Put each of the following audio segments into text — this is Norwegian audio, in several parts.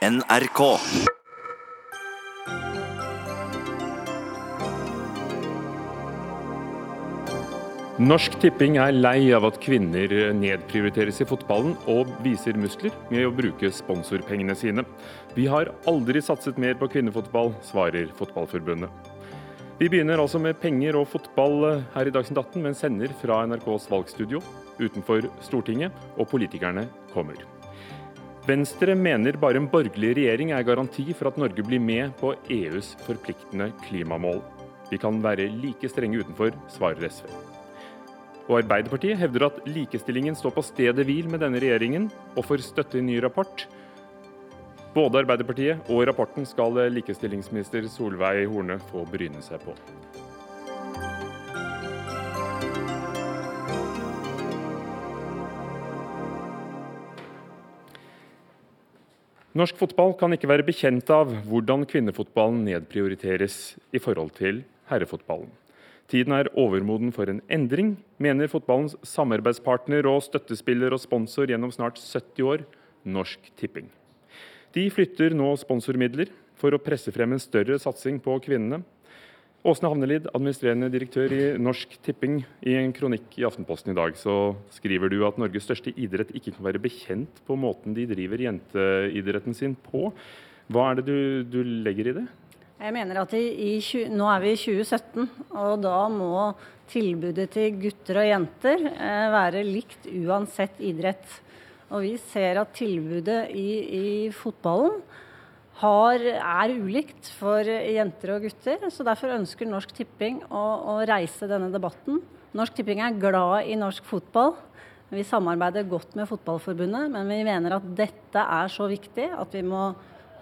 NRK. Norsk Tipping er lei av at kvinner nedprioriteres i fotballen og viser muskler med å bruke sponsorpengene sine. Vi har aldri satset mer på kvinnefotball, svarer Fotballforbundet. Vi begynner altså med penger og fotball her i Dagsnytt 18, men sender fra NRKs valgstudio utenfor Stortinget, og politikerne kommer. Venstre mener bare en borgerlig regjering er garanti for at Norge blir med på EUs forpliktende klimamål. Vi kan være like strenge utenfor, svarer SV. Og Arbeiderpartiet hevder at likestillingen står på stedet hvil med denne regjeringen, og får støtte i ny rapport. Både Arbeiderpartiet og rapporten skal likestillingsminister Solveig Horne få bryne seg på. Norsk fotball kan ikke være bekjent av hvordan kvinnefotballen nedprioriteres i forhold til herrefotballen. Tiden er overmoden for en endring, mener fotballens samarbeidspartner og støttespiller og sponsor gjennom snart 70 år, Norsk Tipping. De flytter nå sponsormidler for å presse frem en større satsing på kvinnene. Åsne Havnelid, administrerende direktør i Norsk Tipping. I en kronikk i Aftenposten i dag så skriver du at Norges største idrett ikke kan være bekjent på måten de driver jenteidretten sin på. Hva er det du, du legger i det? Jeg mener at i, i, Nå er vi i 2017, og da må tilbudet til gutter og jenter eh, være likt uansett idrett. Og vi ser at tilbudet i, i fotballen har, er ulikt for jenter og gutter. så Derfor ønsker Norsk Tipping å, å, reise denne debatten. Norsk Tipping er glad i norsk fotball. Vi samarbeider godt med Fotballforbundet, men vi mener at dette er så viktig at vi må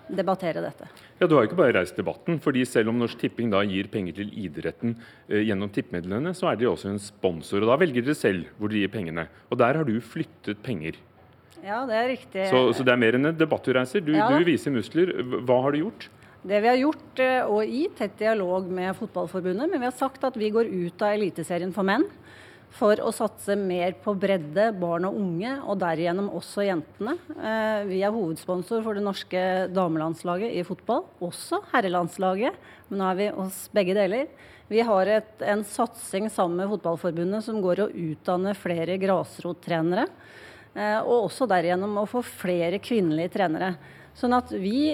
debattere dette. Ja, Du har ikke bare reist debatten. fordi Selv om Norsk Tipping da gir penger til idretten eh, gjennom tippemidlene, så er de også en sponsor. og Da velger dere selv hvor de gir pengene. Og Der har du flyttet penger. Ja, det er riktig. Så, så det er mer enn en debatt du ja. du viser muskler. Hva har du gjort? Det vi har gjort, eh, og i tett dialog med Fotballforbundet, men vi har sagt at vi går ut av Eliteserien for menn for å satse mer på bredde, barn og unge, og derigjennom også jentene. Eh, vi er hovedsponsor for det norske damelandslaget i fotball, også herrelandslaget. Men nå er vi hos begge deler. Vi har et, en satsing sammen med Fotballforbundet som går å utdanne flere grasrottrenere. Eh, og også derigjennom å få flere kvinnelige trenere. Sånn at vi,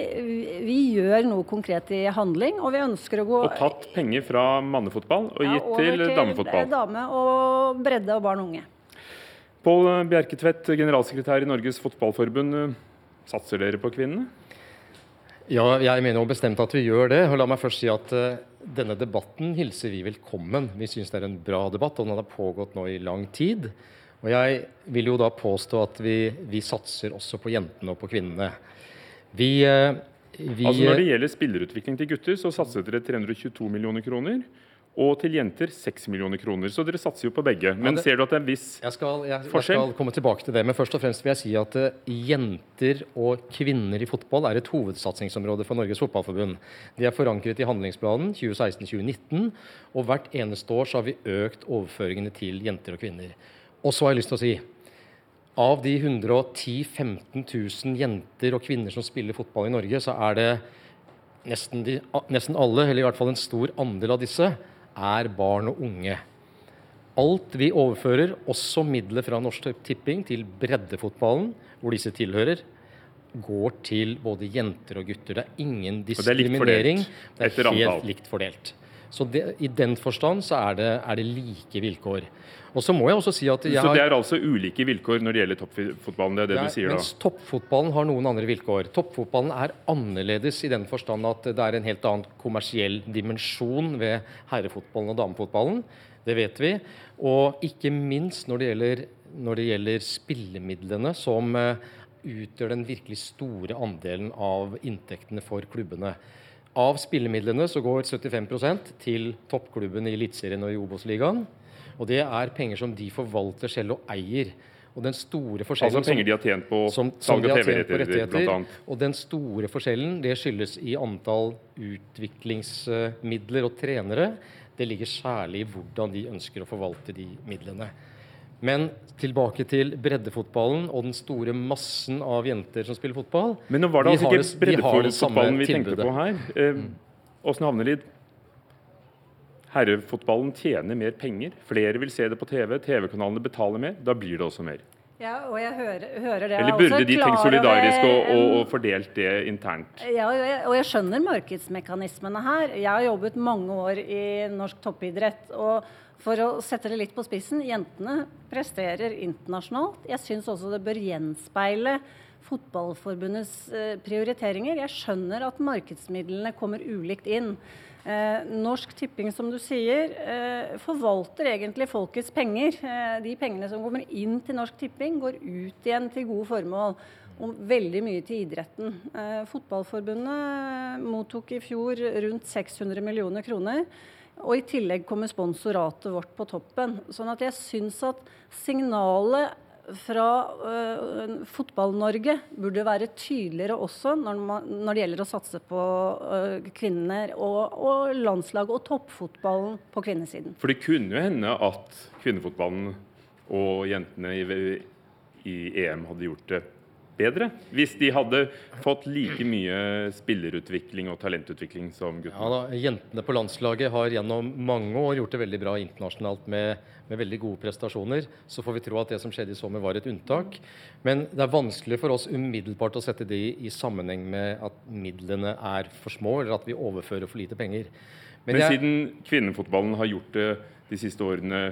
vi, gjør noe konkret i handling, og vi ønsker å gå Og tatt penger fra mannefotball og gitt ja, til, til damefotball? Dame og bredde og barn og unge. Pål Bjerketvedt, generalsekretær i Norges Fotballforbund. Satser dere på kvinnene? Ja, jeg mener jo bestemt at vi gjør det. og La meg først si at uh, denne debatten hilser vi velkommen. Vi syns det er en bra debatt, og den har pågått nå i lang tid. Og jeg vil jo da påstå at vi, vi satser også på jentene og på kvinnene. Vi, eh, vi, altså Når det gjelder spillerutvikling til gutter, så satser dere 322 millioner kroner. Og til jenter 6 millioner kroner. Så dere satser jo på begge. Men ja, det, ser du at det er en viss jeg skal, jeg, forskjell? Jeg skal komme tilbake til det. Men først og fremst vil jeg si at uh, jenter og kvinner i fotball er et hovedsatsingsområde for Norges Fotballforbund. De er forankret i handlingsplanen 2016-2019, og hvert eneste år så har vi økt overføringene til jenter og kvinner. Og så har jeg lyst til å si av de 110 000-15 000 jenter og kvinner som spiller fotball i Norge, så er det nesten, de, nesten, alle, eller i hvert fall en stor andel av disse, er barn og unge. Alt vi overfører, også midler fra Norsk Tipping til breddefotballen, hvor disse tilhører, går til både jenter og gutter. Det er ingen diskriminering. Det er, det er helt likt fordelt. Så det, i den forstand så er det, er det like vilkår. Og Så må jeg også si at jeg Så det er altså ulike vilkår når det gjelder toppfotballen? det er det er du sier da? Mens toppfotballen har noen andre vilkår. Toppfotballen er annerledes i den forstand at det er en helt annen kommersiell dimensjon ved herrefotballen og damefotballen. Det vet vi. Og ikke minst når det gjelder, når det gjelder spillemidlene, som uh, utgjør den virkelig store andelen av inntektene for klubbene. Av spillemidlene så går 75% til toppklubben i Eliteserien og i Obos-ligaen. Og det er penger som de forvalter selv og eier. Og den store forskjellen Altså penger de har tjent på salg av TV-rettigheter, Og den store forskjellen det skyldes i antall utviklingsmidler og trenere. Det ligger særlig i hvordan de ønsker å forvalte de midlene. Men tilbake til breddefotballen og den store massen av jenter som spiller fotball. Men nå var det altså ikke breddefotballen vi tenkte på her. Eh, havner Havnelid, herrefotballen tjener mer penger. Flere vil se det på TV. TV-kanalene betaler mer. Da blir det også mer. Ja, og jeg hører, hører det. Eller burde de tenkt solidarisk og, og, og, fordelt det internt? Ja, og jeg, og jeg skjønner markedsmekanismene her. Jeg har jobbet mange år i norsk toppidrett. og for å sette det litt på spissen, jentene presterer internasjonalt. Jeg syns også det bør gjenspeile Fotballforbundets eh, prioriteringer. Jeg skjønner at markedsmidlene kommer ulikt inn. Eh, Norsk Tipping, som du sier, eh, forvalter egentlig folkets penger. De pengene som kommer inn til Norsk Tipping, går ut igjen til gode formål. Og veldig mye til idretten. Fotballforbundet mottok i fjor rundt 600 millioner kroner. Og i tillegg kommer sponsoratet vårt på toppen. Sånn at jeg syns at signalet fra uh, Fotball-Norge burde være tydeligere også når, man, når, det gjelder å satse på uh, kvinner og, og landslag og toppfotballen på kvinnesiden. For det kunne jo hende at kvinnefotballen og jentene i, i EM hadde gjort det bedre hvis de hadde fått like mye spillerutvikling og talentutvikling som guttene? Ja, da, Jentene på landslaget har gjennom mange år gjort det veldig bra internasjonalt med, med, veldig gode prestasjoner. Så får vi tro at det som skjedde i sommer var et unntak. Men det er vanskelig for oss umiddelbart å sette det i, sammenheng med at midlene er for små, eller at vi overfører for lite penger. Men, Men jeg, siden kvinnefotballen har gjort det de siste årene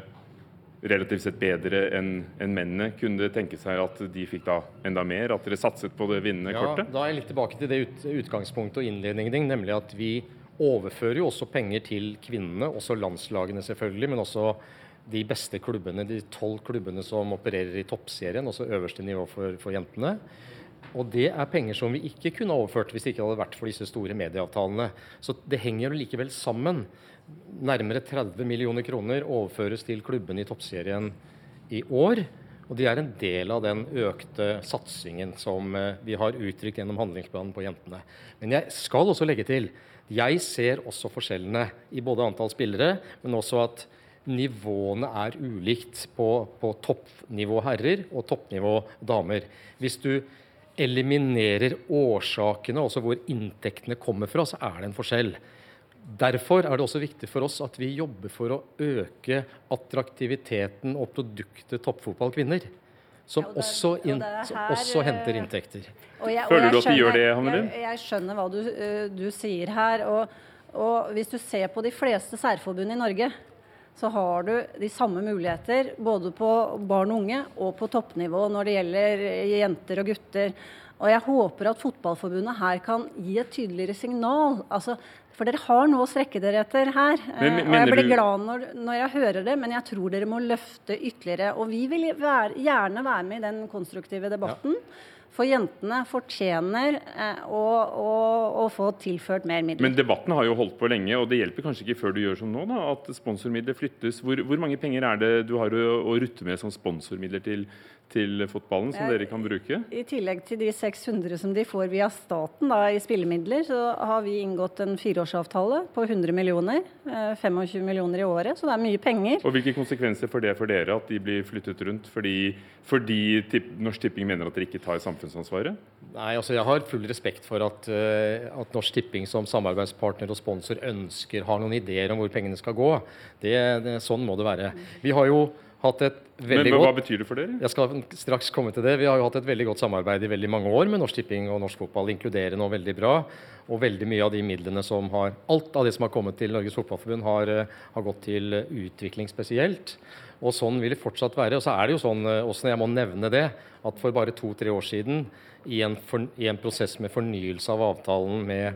relativt sett bedre enn en mennene. Kunne tenke seg at de fikk da enda mer? At dere satset på det vinnende ja, kortet? Da er jeg litt tilbake til det ut, utgangspunktet og innledningen din, nemlig at vi overfører jo også penger til kvinnene, også landslagene selvfølgelig, men også de beste klubbene, de tolv klubbene som opererer i toppserien, også øverste nivå for, for jentene. Og det er penger som vi ikke kunne overført hvis det ikke hadde vært for disse store medieavtalene. Så det henger jo likevel sammen. Nærmere 30 millioner kroner overføres til klubbene i toppserien i år. Og de er en del av den økte satsingen som eh, vi har uttrykt gjennom handlingsplanen på jentene. Men jeg skal også legge til jeg ser også forskjellene i både antall spillere, men også at nivåene er ulikt på, på toppnivå herrer og toppnivå damer. Hvis du eliminerer årsakene, også hvor inntektene kommer fra, så er det en forskjell. Derfor er det også viktig for oss at vi jobber for å øke attraktiviteten og produktet toppfotball kvinner. Som, ja, det, også, inn, her, som også, henter inntekter. Jeg, Føler du at vi gjør det, Hammelin? Jeg, jeg, skjønner hva du, uh, du sier her. Og, og, hvis du ser på de fleste særforbund i Norge, så har du de samme muligheter både på barn og unge og på toppnivå når det gjelder jenter og gutter. Og jeg håper at Fotballforbundet her kan gi et tydeligere signal. Altså, for dere har noe å strekke dere etter her. Men, og jeg blir glad når, når, jeg hører det, men jeg tror dere må løfte ytterligere. Og vi vil være, gjerne være med i den konstruktive debatten. Ja. For jentene fortjener eh, å, å, å, få tilført mer midler. Men debatten har jo holdt på lenge, og det hjelper kanskje ikke før du gjør som nå, da, at sponsormidler flyttes. Hvor, hvor, mange penger er det du har å, å rutte med som sponsormidler til til fotballen som dere kan bruke? I tillegg til de 600 som de får via staten da, i spillemidler, så har vi inngått en fireårsavtale på 100 millioner. 25 eh, millioner i året, så det er mye penger. Og Hvilke konsekvenser får det for dere at de blir flyttet rundt fordi, fordi Norsk Tipping mener at dere ikke tar samfunnsansvaret? Nei, altså Jeg har full respekt for at, uh, at Norsk Tipping som samarbeidspartner og sponsor ønsker, har noen ideer om hvor pengene skal gå. Det, det, sånn må det være. Vi har jo hatt et veldig Men Hva godt, betyr det for dere? Jeg skal straks komme til det. Vi har jo hatt et veldig godt samarbeid i veldig mange år med Norsk Tipping og norsk fotball. Inkluderer nå veldig bra. Og veldig mye av de midlene som har Alt av det som har kommet til Norges Fotballforbund, har, eh, har gått til utvikling spesielt. Og sånn vil det fortsatt være. Og så er det jo sånn, også eh, når jeg må nevne det, at for bare to-tre år siden, i en, for, i en prosess med fornyelse av avtalen med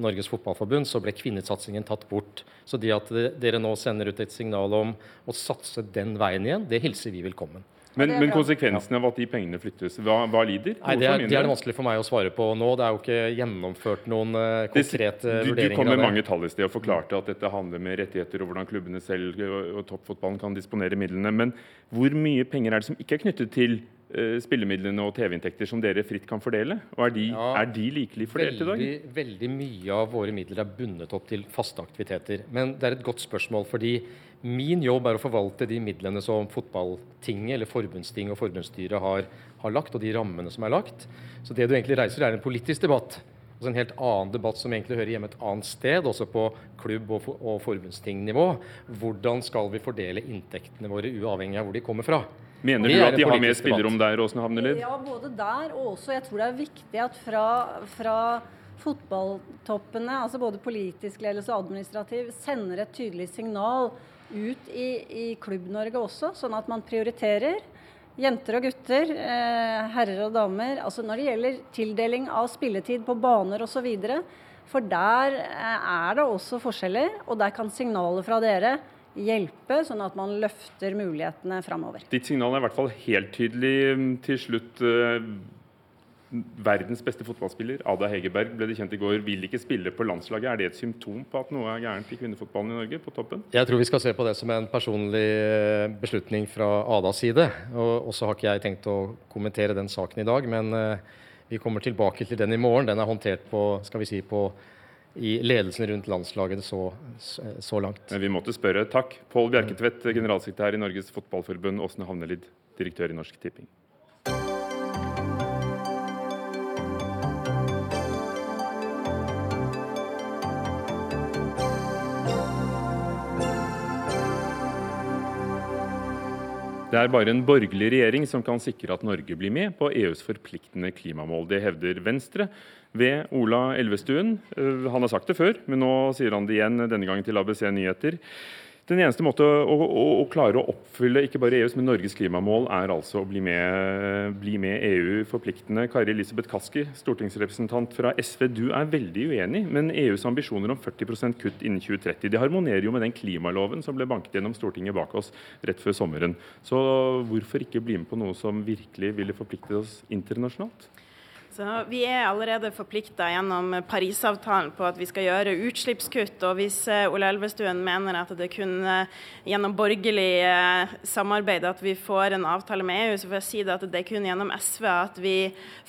Norges Fotballforbund, så ble kvinnesatsingen tatt bort. Så det at dere nå sender ut et signal om å satse den veien igjen, det hilser vi velkommen. Men, men konsekvensene av at de pengene flyttes, hva, hva lider? Nei, det, er, det er det vanskelig for meg å svare på nå. Det er jo ikke gjennomført noen uh, konkrete det, du, vurderinger. Du kom med mange tall i sted og forklarte at dette handler med rettigheter og hvordan klubbene selv og, og toppfotballen kan disponere midlene. Men hvor mye penger er det som ikke er knyttet til spillemidlene og TV-inntekter som dere fritt kan fordele? Og er de, ja, er de likelig fordelt veldig, i dag? Veldig mye av våre midler er bundet opp til faste aktiviteter. Men det er et godt spørsmål, fordi Min jobb er å forvalte de midlene som fotballtinget eller forbundstinget og forbundsstyret har, har, lagt, og de rammene som er lagt. Så det du egentlig reiser, er en politisk debatt. Altså En helt annen debatt som egentlig hører hjemme et annet sted, også på klubb- og, og forbundstingnivå. Hvordan skal vi fordele inntektene våre uavhengig av hvor de kommer fra? Mener du at de har mer spillerom der, Åsne Havnelid? Ja, både der og også. Jeg tror det er viktig at fra, fra fotballtoppene, altså både politisk ledelse og administrativ, sender et tydelig signal ut i, i Klubb-Norge også, sånn at man prioriterer. Jenter og gutter, eh, herrer og damer. altså Når det gjelder tildeling av spilletid på baner osv. For der eh, er det også forskjeller, og der kan signalet fra dere hjelpe, sånn at man løfter mulighetene framover. Ditt signal er i hvert fall helt tydelig mm, til slutt. Eh, verdens beste fotballspiller, Ada Hegerberg, ble det kjent i går, vil ikke spille på landslaget. Er det et symptom på at noe er gærent i kvinnefotballen i Norge, på toppen? Jeg tror vi skal se på det som en personlig eh, beslutning fra Adas side. Og så har ikke jeg tenkt å kommentere den saken i dag, men eh, vi kommer tilbake til den i morgen. Den er håndtert på, skal vi si, på i ledelsen rundt landslaget så, så langt. Men vi måtte spørre. Takk. Pål Bjerketvedt, generalsekretær i Norges Fotballforbund. Åsne Havnelid, direktør i Norsk Tipping. Det er bare en borgerlig regjering som kan sikre at Norge blir med på EUs forpliktende klimamål. Det hevder Venstre ved Ola Elvestuen. Eh, han har sagt det før, men nå sier han det igjen, denne gangen til ABC Nyheter. Den eneste måte å, å, å, klare å oppfylle ikke bare EUs, men Norges klimamål, er altså å bli med, bli med EU forpliktende. Kari Elisabeth Kaski, stortingsrepresentant fra SV, du er veldig uenig, men EUs ambisjoner om 40% kutt innen 2030 det harmonerer jo med den klimaloven som ble banket gjennom Stortinget bak oss rett før sommeren. Så hvorfor ikke bli med på noe som virkelig ville forpliktet oss internasjonalt? Så vi er allerede forplikta gjennom Parisavtalen på at vi skal gjøre utslippskutt. Og hvis eh, Ole Elvestuen mener at det kun eh, gjennom borgerlig eh, samarbeid at vi får en avtale med EU, så får jeg si det at det er kun gjennom SV at vi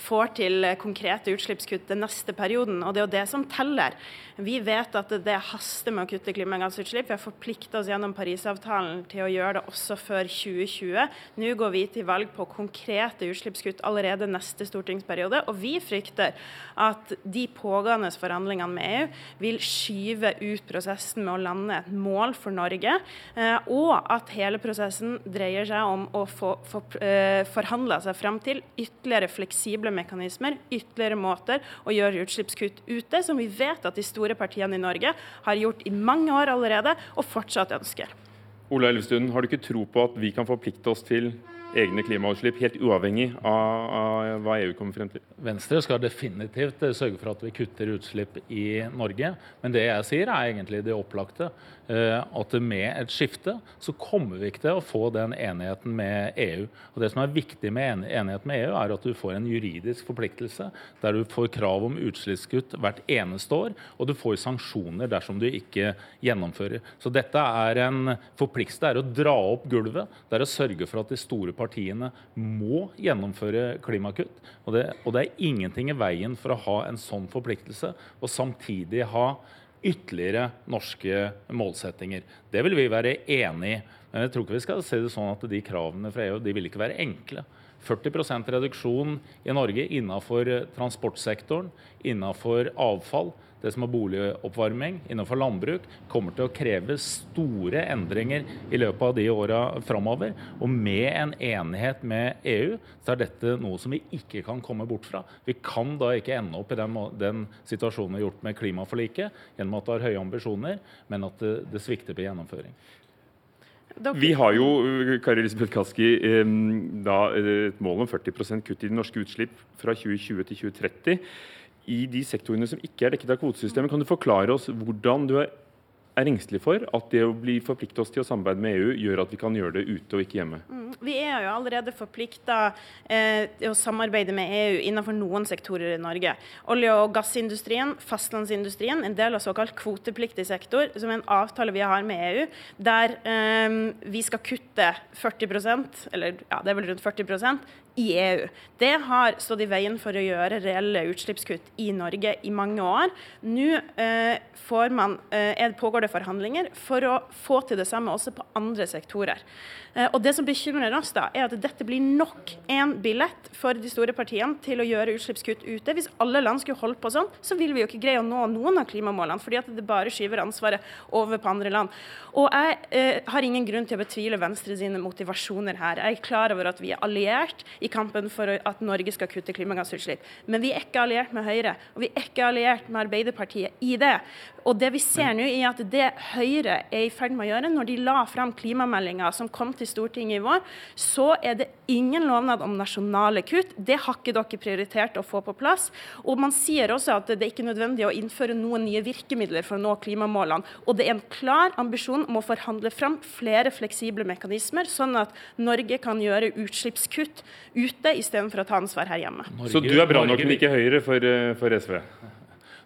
får til konkrete utslippskutt den neste perioden. Og det er jo det som teller. Vi vet at det haster med å kutte klimagassutslipp. Vi har forplikta oss gjennom Parisavtalen til å gjøre det også før 2020. Nå går vi til valg på konkrete utslippskutt allerede neste stortingsperiode. Og vi frykter at de pågående forhandlingene med EU vil skyve ut prosessen med å lande et mål for Norge, eh, og at hele prosessen dreier seg om å få, få eh, forhandla seg fram til ytterligere fleksible mekanismer, ytterligere måter å gjøre utslippskutt ute, som vi vet at de store partiene i Norge har gjort i mange år allerede, og fortsatt ønsker. Ola Elvestuen, har du ikke tro på at vi kan forplikte oss til egne klimautslipp, helt uavhengig av, av, hva EU kommer frem til? Venstre skal definitivt sørge for at vi kutter utslipp i Norge. Men det jeg sier er egentlig det opplagte. Eh, at med et skifte så kommer vi ikke til å få den enigheten med EU. Og Det som er viktig med enighet med EU, er at du får en juridisk forpliktelse der du får krav om utslippskutt hvert eneste år, og du får sanksjoner dersom du ikke gjennomfører. Så dette er en forpliktelse. Det er å dra opp gulvet. Det er å sørge for at de store partiene må gjennomføre klimakutt. Og det, og det er ingenting i veien for å ha en sånn forpliktelse, og samtidig ha ytterligere norske målsettinger. Det vil vi være enig i. Men jeg tror ikke vi skal se det sånn at de kravene fra EU de vil ikke være enkle. 40% reduksjon i Norge innenfor transportsektoren, innenfor avfall det som er boligoppvarming innenfor landbruk, kommer til å kreve store endringer i løpet av de åra framover. Og med en enighet med EU, så er dette noe som vi ikke kan komme bort fra. Vi kan da ikke ende opp i den, den situasjonen vi har gjort med klimaforliket, gjennom at det har høye ambisjoner, men at det, det svikter på gjennomføring. Vi har jo Kari Elisabeth Kaski, da, et mål om 40 kutt i de norske utslipp fra 2020 til 2030 i de sektorene som ikke er dekket av kvotesystemet. Kan du forklare oss hvordan du er er engstelige for at det å bli forplikte oss til å samarbeide med EU, gjør at vi kan gjøre det ute og ikke hjemme? Mm, vi er jo allerede forplikta eh, til å samarbeide med EU innenfor noen sektorer i Norge. Olje- og gassindustrien, fastlandsindustrien, en del av såkalt kvotepliktig sektor, som er en avtale vi har med EU, der eh, vi skal kutte 40% eller ja, det er vel rundt 40% i EU. Det har stått i veien for å gjøre reelle utslippskutt i Norge i mange år. Nå eh, man, eh, pågår pågår det forhandlinger for å få til det samme også på andre sektorer. Eh, og Det som bekymrer oss, da, er at dette blir nok en billett for de store partiene til å gjøre utslippskutt ute. Hvis alle land skulle holdt på sånn, så vil vi jo ikke greie å nå noen av klimamålene, fordi at det bare skyver ansvaret over på andre land. Og Jeg eh, har ingen grunn til å betvile Venstre sine motivasjoner her. Jeg er klar over at vi er alliert i kampen for at Norge skal kutte klimagassutslipp. Men vi er ikke alliert med Høyre, og vi er ikke alliert med Arbeiderpartiet i det. Og det vi ser nå, er at det Høyre er i ferd med å gjøre, når de la fram klimameldinga som kom til Stortinget i vår, så er det ingen lovnad om nasjonale kutt. Det har ikke dere prioritert å få på plass. Og man sier også at det er ikke nødvendig å innføre noen nye virkemidler for å nå klimamålene. Og det er en klar ambisjon om å forhandle fram flere fleksible mekanismer, sånn at Norge kan gjøre utslippskutt ute istedenfor å ta ansvar her hjemme. Norge, Så du er bra nok, men ikke Høyre for, eh, for SV?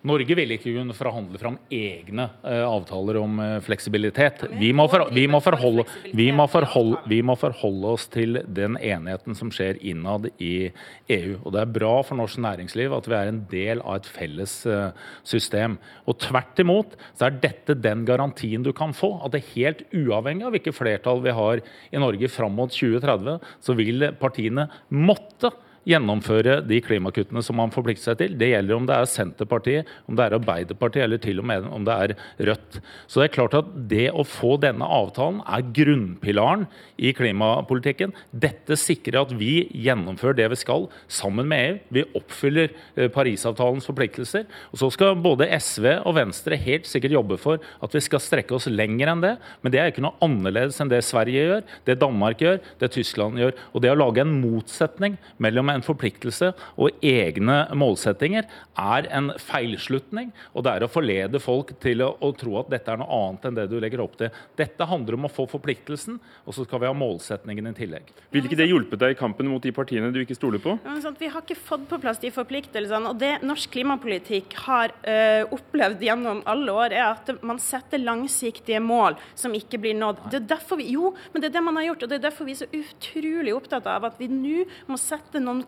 Norge vil ikke kunne forhandle fram egne uh, avtaler om uh, fleksibilitet. Vi må, for, vi, må forholde, vi, må forholde, vi må, forholde, oss til den enigheten som skjer innad i EU. Og Det er bra for norsk næringsliv at vi er en del av et felles uh, system. Og Tvert imot så er dette den garantien du kan få. At det er helt uavhengig av hvilket flertall vi har i Norge fram mot 2030, så vil partiene måtte gjennomføre de klimakuttene som man forplikter seg til. Det gjelder om det er Senterpartiet, om det er Arbeiderpartiet eller til og med om det er Rødt. Så det er klart at det å få denne avtalen er grunnpilaren i klimapolitikken. Dette sikrer at vi gjennomfører det vi skal sammen med EU. Vi oppfyller eh, Parisavtalens forpliktelser. Og så skal både SV og Venstre helt sikkert jobbe for at vi skal strekke oss lenger enn det. Men det er ikke noe annerledes enn det Sverige gjør, det Danmark gjør, det Tyskland gjør. Og det å lage en motsetning mellom en forpliktelse og egne målsettinger er en feilslutning. Og det er å forlede folk til å, å, tro at dette er noe annet enn det du legger opp til. Dette handler om å få forpliktelsen, og så skal vi ha målsetningen i tillegg. Vil ikke det hjulpet deg i kampen mot de partiene du ikke stoler på? Ja, vi har ikke fått på plass de forpliktelsene. og Det norsk klimapolitikk har øh, opplevd gjennom alle år, er at man setter langsiktige mål som ikke blir nådd. Det er derfor vi, jo, men det er det man har gjort, og det er derfor vi er så utrolig opptatt av at vi nå må sette noen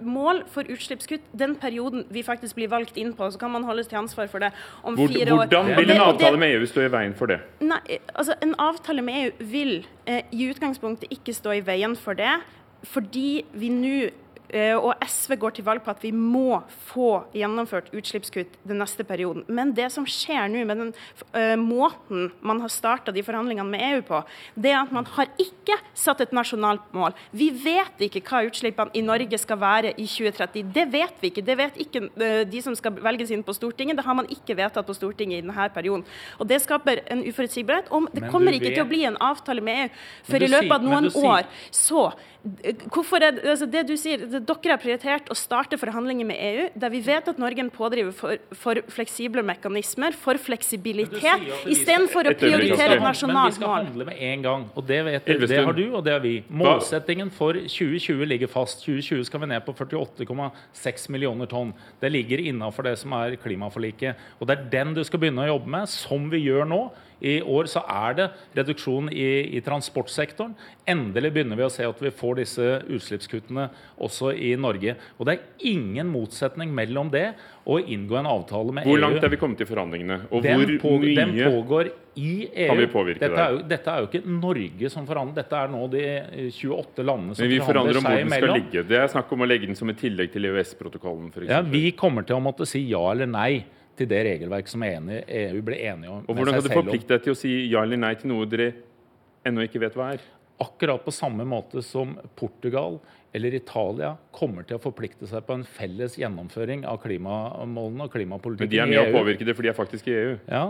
mål for utslippskutt den perioden vi faktisk blir valgt inn på. Så kan man holdes til ansvar for det om Hvor, fire år. Hvordan vil en avtale med EU stå i veien for det? Nei, altså En avtale med EU vil uh, i utgangspunktet ikke stå i veien for det, fordi vi nå Eh, og SV går til valg på at vi må få gjennomført utslippskutt den neste perioden. Men det som skjer nå med den uh, måten man har starta de forhandlingene med EU på, det er at man har ikke satt et nasjonalt mål. Vi vet ikke hva utslippene i Norge skal være i 2030. Det vet vi ikke. Det vet ikke uh, de som skal velges inn på Stortinget. Det har man ikke vedtatt på Stortinget i denne perioden. Og Det skaper en uforutsigbarhet. Om det kommer ikke vet... til å bli en avtale med EU før i løpet av noen år. Så Hvorfor er, altså det du sier, det, Dere har prioritert å starte forhandlinger med EU, der vi vet at Norge er en pådriver for, for fleksible mekanismer, for fleksibilitet, istedenfor å prioritere et nasjonalt mål. Men vi skal handle med en gang, og det, vet du, det har du, og det har vi. Målsettingen for 2020 ligger fast. 2020 skal vi ned på 48,6 millioner tonn. Det ligger innafor det som er klimaforliket. Og det er den du skal begynne å jobbe med, som vi gjør nå. I år så er det reduksjon i, i, transportsektoren. Endelig begynner vi å se at vi får disse utslippskuttene også i Norge. Og det er ingen motsetning mellom det og inngå en avtale med EU. Hvor langt er vi kommet i forhandlingene? Og den hvor pågår, mye den pågår i EU. Kan vi påvirke dette er, jo, dette er jo ikke Norge som forhandler, dette er nå de 28 landene som forhandler seg imellom. Men vi forhandler om hvor den skal ligge. Det er snakk om å legge den som et tillegg til EØS-protokollen f.eks. Ja, vi kommer til å måtte si ja eller nei til det regelverk som EU ble enige om. Og Hvordan kan du forplikte deg til å si ja eller nei til noe dere ennå ikke vet hva er? Akkurat på samme måte som Portugal eller Italia kommer til å forplikte seg på en felles gjennomføring av klimamålene og klimapolitikken i EU. Men de er med å påvirke det, for de er faktisk i EU? Ja,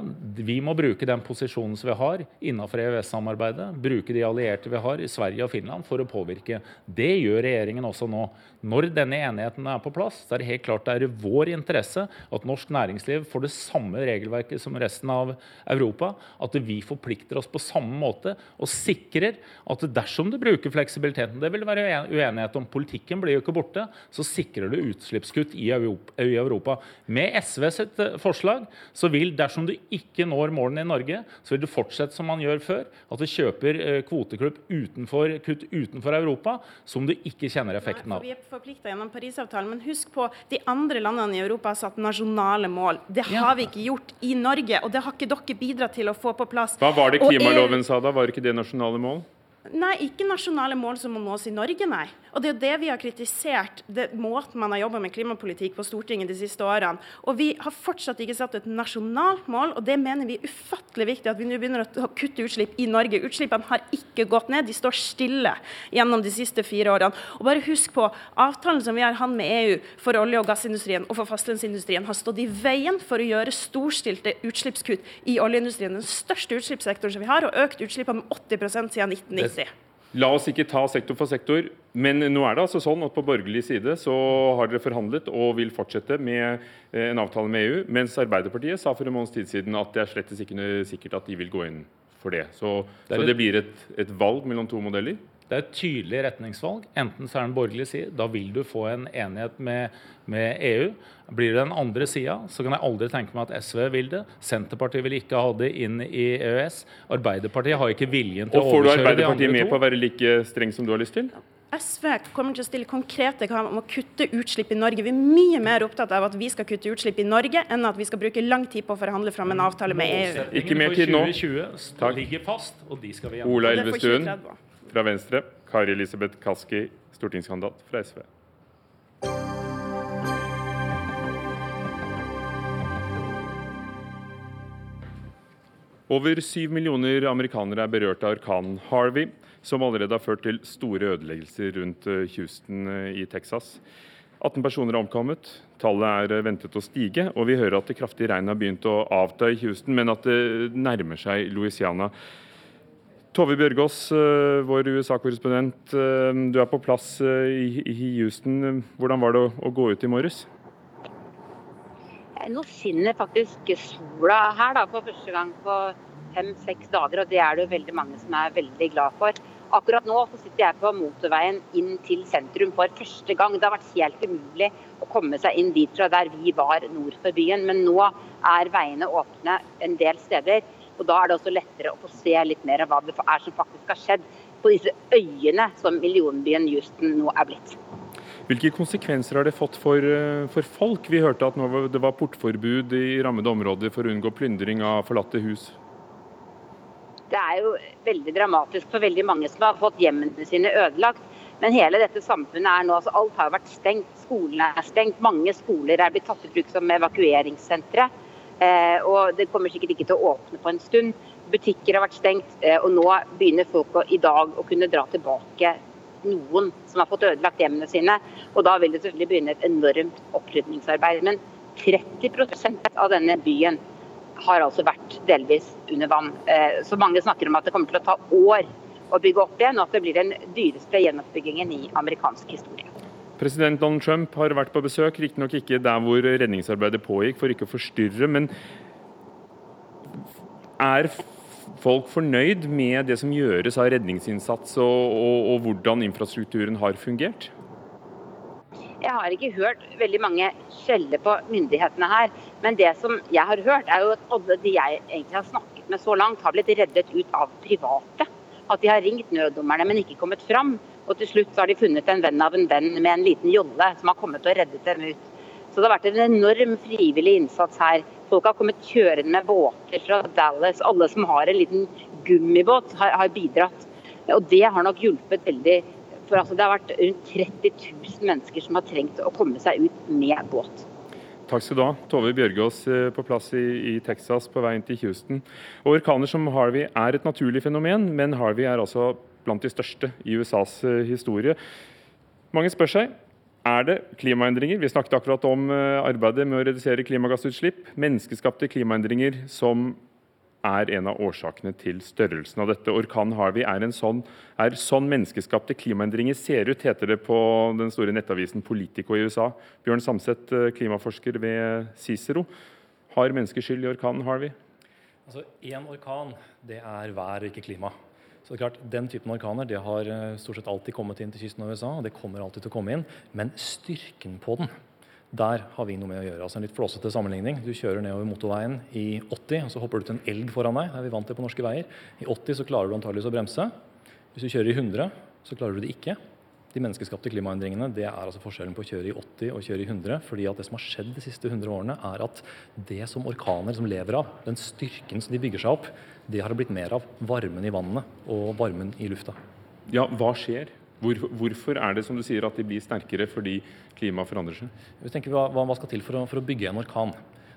Vi må bruke den posisjonen som vi har innenfor EØS-samarbeidet. Bruke de allierte vi har i Sverige og Finland for å påvirke. Det gjør regjeringen også nå. Når denne enigheten er på plass, så er det helt klart det er i vår interesse at norsk næringsliv får det samme regelverket som resten av Europa. At vi forplikter oss på samme måte og sikrer at dersom du bruker fleksibiliteten Det vil være uenighet om. Politikken blir jo ikke borte. Så sikrer du utslippskutt i Europa. Med SV sitt eh, forslag så vil, dersom du ikke når målene i Norge, så vil du fortsette som man gjør før. At du kjøper eh, kvoteklubb utenfor, kutt utenfor Europa som du ikke kjenner effekten av. Forplikta gjennom Parisavtalen, men husk på de andre landene i Europa har satt nasjonale mål. Det har vi ikke gjort i Norge, og det har ikke dere bidratt til å få på plass. Hva var det klimaloven sa da? Var ikke det nasjonale mål? Nei, ikke nasjonale mål som må nås i Norge, nei. Og Det er jo det vi har kritisert, det måten man har jobba med klimapolitikk på Stortinget de siste årene. Og Vi har fortsatt ikke satt et nasjonalt mål, og det mener vi er ufattelig viktig. At vi nå begynner å kutte utslipp i Norge. Utslippene har ikke gått ned, de står stille gjennom de siste fire årene. Og bare husk på, avtalen som vi har hatt med EU for olje- og gassindustrien og for fastlandsindustrien, har stått i veien for å gjøre storstilte utslippskutt i oljeindustrien. Den største utslippssektoren som vi har, og økt utslippene med 80% siden 1990. La oss ikke ta sektor for sektor, men nå er det altså sånn at på borgerlig side så har dere forhandlet og vil fortsette med eh, en avtale med EU, mens Arbeiderpartiet sa for en måneds tid siden at det er slett ikke sikkert at de vil gå inn for det. Så det, så det blir et, et valg mellom to modeller? Det er et tydelig retningsvalg. Enten så er den borgerlig side, da vil du få en enighet med, med EU. Blir det den andre sida, så kan jeg aldri tenke meg at SV vil det. Senterpartiet vil ikke ha det inn i EØS. Arbeiderpartiet har ikke viljen til å overkjøre de andre to. Og Får du Arbeiderpartiet med på å være like streng som du har lyst til? SV kommer til å stille konkrete krav om å kutte utslipp i Norge. Vi er mye mer opptatt av at vi skal kutte utslipp i Norge, enn at vi skal bruke lang tid på å forhandle fram en avtale med EU. Ikke mer tid nå. 2020 ligger fast, og de skal vi gjennom. Ola Elvestuen fra Venstre. Kari Elisabeth Kaski, stortingskandidat fra SV. Over syv millioner amerikanere er berørt av orkanen Harvey, som allerede har ført til store ødeleggelser rundt eh, Houston eh, i Texas. 18 personer er omkommet. Tallet er eh, ventet å stige. Og vi hører at det kraftige regnet har begynt å avta i Houston, men at det nærmer seg Louisiana. Tove Bjørgaas, eh, vår USA-korrespondent. Eh, du er på plass eh, i Houston. Hvordan var det å gå ut i morges? Nå skinner faktisk sola her da, for første gang på fem-seks dager. og Det er det jo veldig mange som er veldig glad for. Akkurat nå så sitter jeg på motorveien inn til sentrum for første gang. Det har vært helt umulig å komme seg inn dit fra der vi var nord for byen. Men nå er veiene åpne en del steder. Og Da er det også lettere å få se litt mer av hva det er som faktisk har skjedd på disse øyene som millionbyen Houston nå er blitt. Hvilke konsekvenser har det fått for, eh, for folk? Vi hørte at det var portforbud i rammede områder for å unngå plyndring av forlatte hus. Det er jo veldig dramatisk for veldig mange som har fått hjemmene sine ødelagt. Men hele dette samfunnet er nå, altså alt har vært stengt. Skolene er stengt. Mange skoler er blitt tatt i bruk som evakueringssentre. Eh, og det kommer sikkert ikke til å åpne på en stund. Butikker har vært stengt, eh, og nå begynner folk å, i dag å kunne dra tilbake noen som har fått ødelagt hjemmene sine. Og da vil det selvfølgelig begynne et enormt opprydningsarbeid. Men 30% av denne byen har altså vært delvis under vann. Eh, så mange snakker om at det kommer til å ta år å bygge opp igjen, og at det blir den dyreste gjenoppbyggingen i amerikansk historie. President Donald Trump har vært på besøk, riktignok ikke der hvor redningsarbeidet pågikk, for ikke å forstyrre. Men er folk fornøyd med det som gjøres av redningsinnsats, og, og, og hvordan infrastrukturen har fungert? Jeg har ikke hørt veldig mange skjelle på myndighetene her. Men det som jeg har hørt, er jo at alle de jeg egentlig har snakket med så langt, har blitt reddet ut av private. At de har ringt nøddommerne, men ikke kommet fram. Og til slutt har de funnet en venn av en venn med en liten jolle som har kommet og reddet dem ut. Så det har vært en enorm frivillig innsats her. Folk har kommet kjørende med båter fra Dallas. Alle som har en liten gummibåt, har, har bidratt. Og det har nok hjulpet veldig. For altså, det har vært rundt 30 000 mennesker som har trengt å komme seg ut med båt. Takk skal du ha. Tove Bjørgaas eh, på plass i, i, Texas på veien til Houston. Orkaner som Harvey er et naturlig fenomen, men Harvey er altså blant de største i USAs eh, historie. Mange spør seg er det klimaendringer. Vi snakket akkurat om eh, arbeidet med å redusere klimagassutslipp. Menneskeskapte klimaendringer som er en av årsakene til størrelsen av dette. Orkanen Harvey er, en sånn, er sånn menneskeskapte klimaendringer ser ut, heter det på den store nettavisen Politico i USA. Bjørn Samset, eh, klimaforsker ved Cicero. Har mennesker skyld i orkanen Harvey? Altså, Én orkan det er vær ikke klima. Så det er klart, Den typen orkaner det har eh, stort sett alltid kommet inn til kysten av USA, og det kommer alltid til å komme inn. Men styrken på den, der har vi noe med å gjøre. altså En litt flåsete sammenligning. Du kjører nedover motorveien i 80, og så hopper du til en elg foran deg. Det er vi vant til på norske veier. I 80 så klarer du antageligvis å bremse. Hvis du kjører i 100, så klarer du det ikke. De menneskeskapte klimaendringene det er altså forskjellen på å kjøre i 80 og kjøre i 100. fordi at det som har skjedd de siste 100 årene, er at det som orkaner som lever av, den styrken som de bygger seg opp, det har det blitt mer av. Varmen i vannet og varmen i lufta. Ja, hva skjer? Hvor, hvorfor er det som du sier at de blir sterkere fordi klimaet forandrer seg? Vi tenker hva, hva skal til for å, for å bygge en orkan?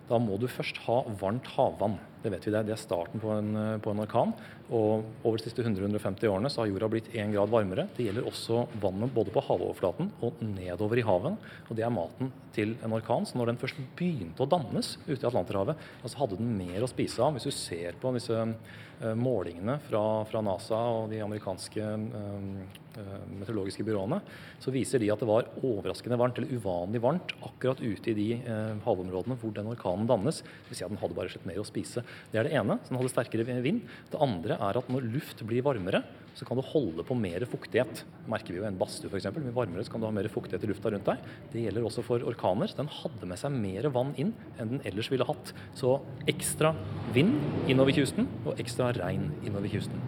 Da må du først ha varmt havvann. Det vet vi det. Det er starten på en, på en orkan. Og over de siste 100-150 årene så har jorda blitt én grad varmere. Det gjelder også vannet både på havoverflaten og nedover i haven. Og det er maten til en orkan. Så når den først begynte å dannes ute i Atlanterhavet, så hadde den mer å spise av. Hvis du ser på disse uh, målingene fra, fra, NASA og de amerikanske uh, meteorologiske byråene, så viser de at det var overraskende varmt, eller uvanlig varmt, akkurat ute i de uh, havområdene hvor den orkanen dannes. Det vil si at den hadde bare slett mer å spise. Det er det ene. Så den hadde sterkere vind. Det andre er at når luft blir varmere, så kan du holde på mer fuktighet. Merker vi jo i en badstue f.eks. Blir varmere så kan du ha mer fuktighet i lufta rundt deg. Det gjelder også for orkaner. Den hadde med seg mer vann inn enn den ellers ville hatt. Så ekstra vind innover kysten og ekstra regn innover kysten.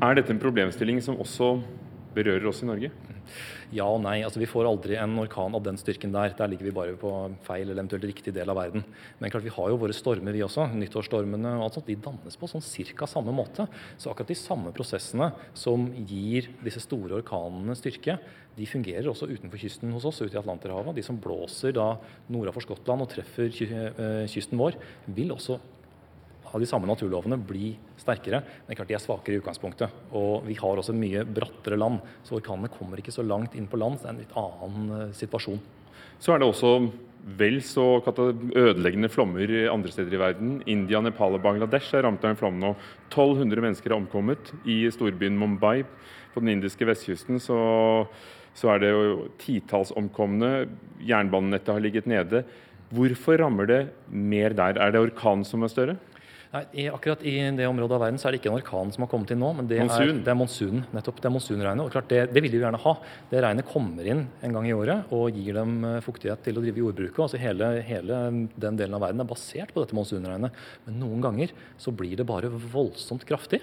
Er dette en problemstilling som også berører oss i Norge? Ja og nei. altså Vi får aldri en orkan av den styrken der. Der ligger vi bare på feil eller eventuelt riktig del av verden. Men klart vi har jo våre stormer, vi også. Nyttårsstormene og alt sånt. De dannes på sånn cirka samme måte. Så akkurat de samme prosessene som gir disse store orkanene styrke, de fungerer også utenfor kysten hos oss, ute i Atlanterhavet. De som blåser da nordafor Skottland og treffer eh, kysten vår, vil også av de samme naturlovene bli sterkere. Men klart de er svakere i utgangspunktet. Og vi har også mye brattere land, så orkanene kommer ikke så langt inn på land. Så det er en litt annen uh, situasjon. Så er det også vel så ødeleggende flommer andre steder i verden. India, Nepal og Bangladesh er rammet av en flom nå. 1200 mennesker er omkommet. I storbyen Mumbai på den indiske vestkysten så, så er det jo titalls omkomne. Jernbanenettet har ligget nede. Hvorfor rammer det mer der? Er det orkanen som er større? Nei, i, Akkurat i det området av verden så er det ikke en orkan som har kommet inn nå, men det Monsun. er, det er monsunen. nettopp, det er monsunregnet. og klart det, det vil de jo gjerne ha. Det regnet kommer inn en gang i året og gir dem eh, fuktighet til å drive jordbruket. altså hele, hele den delen av verden er basert på dette monsunregnet. Men noen ganger så blir det bare voldsomt kraftig.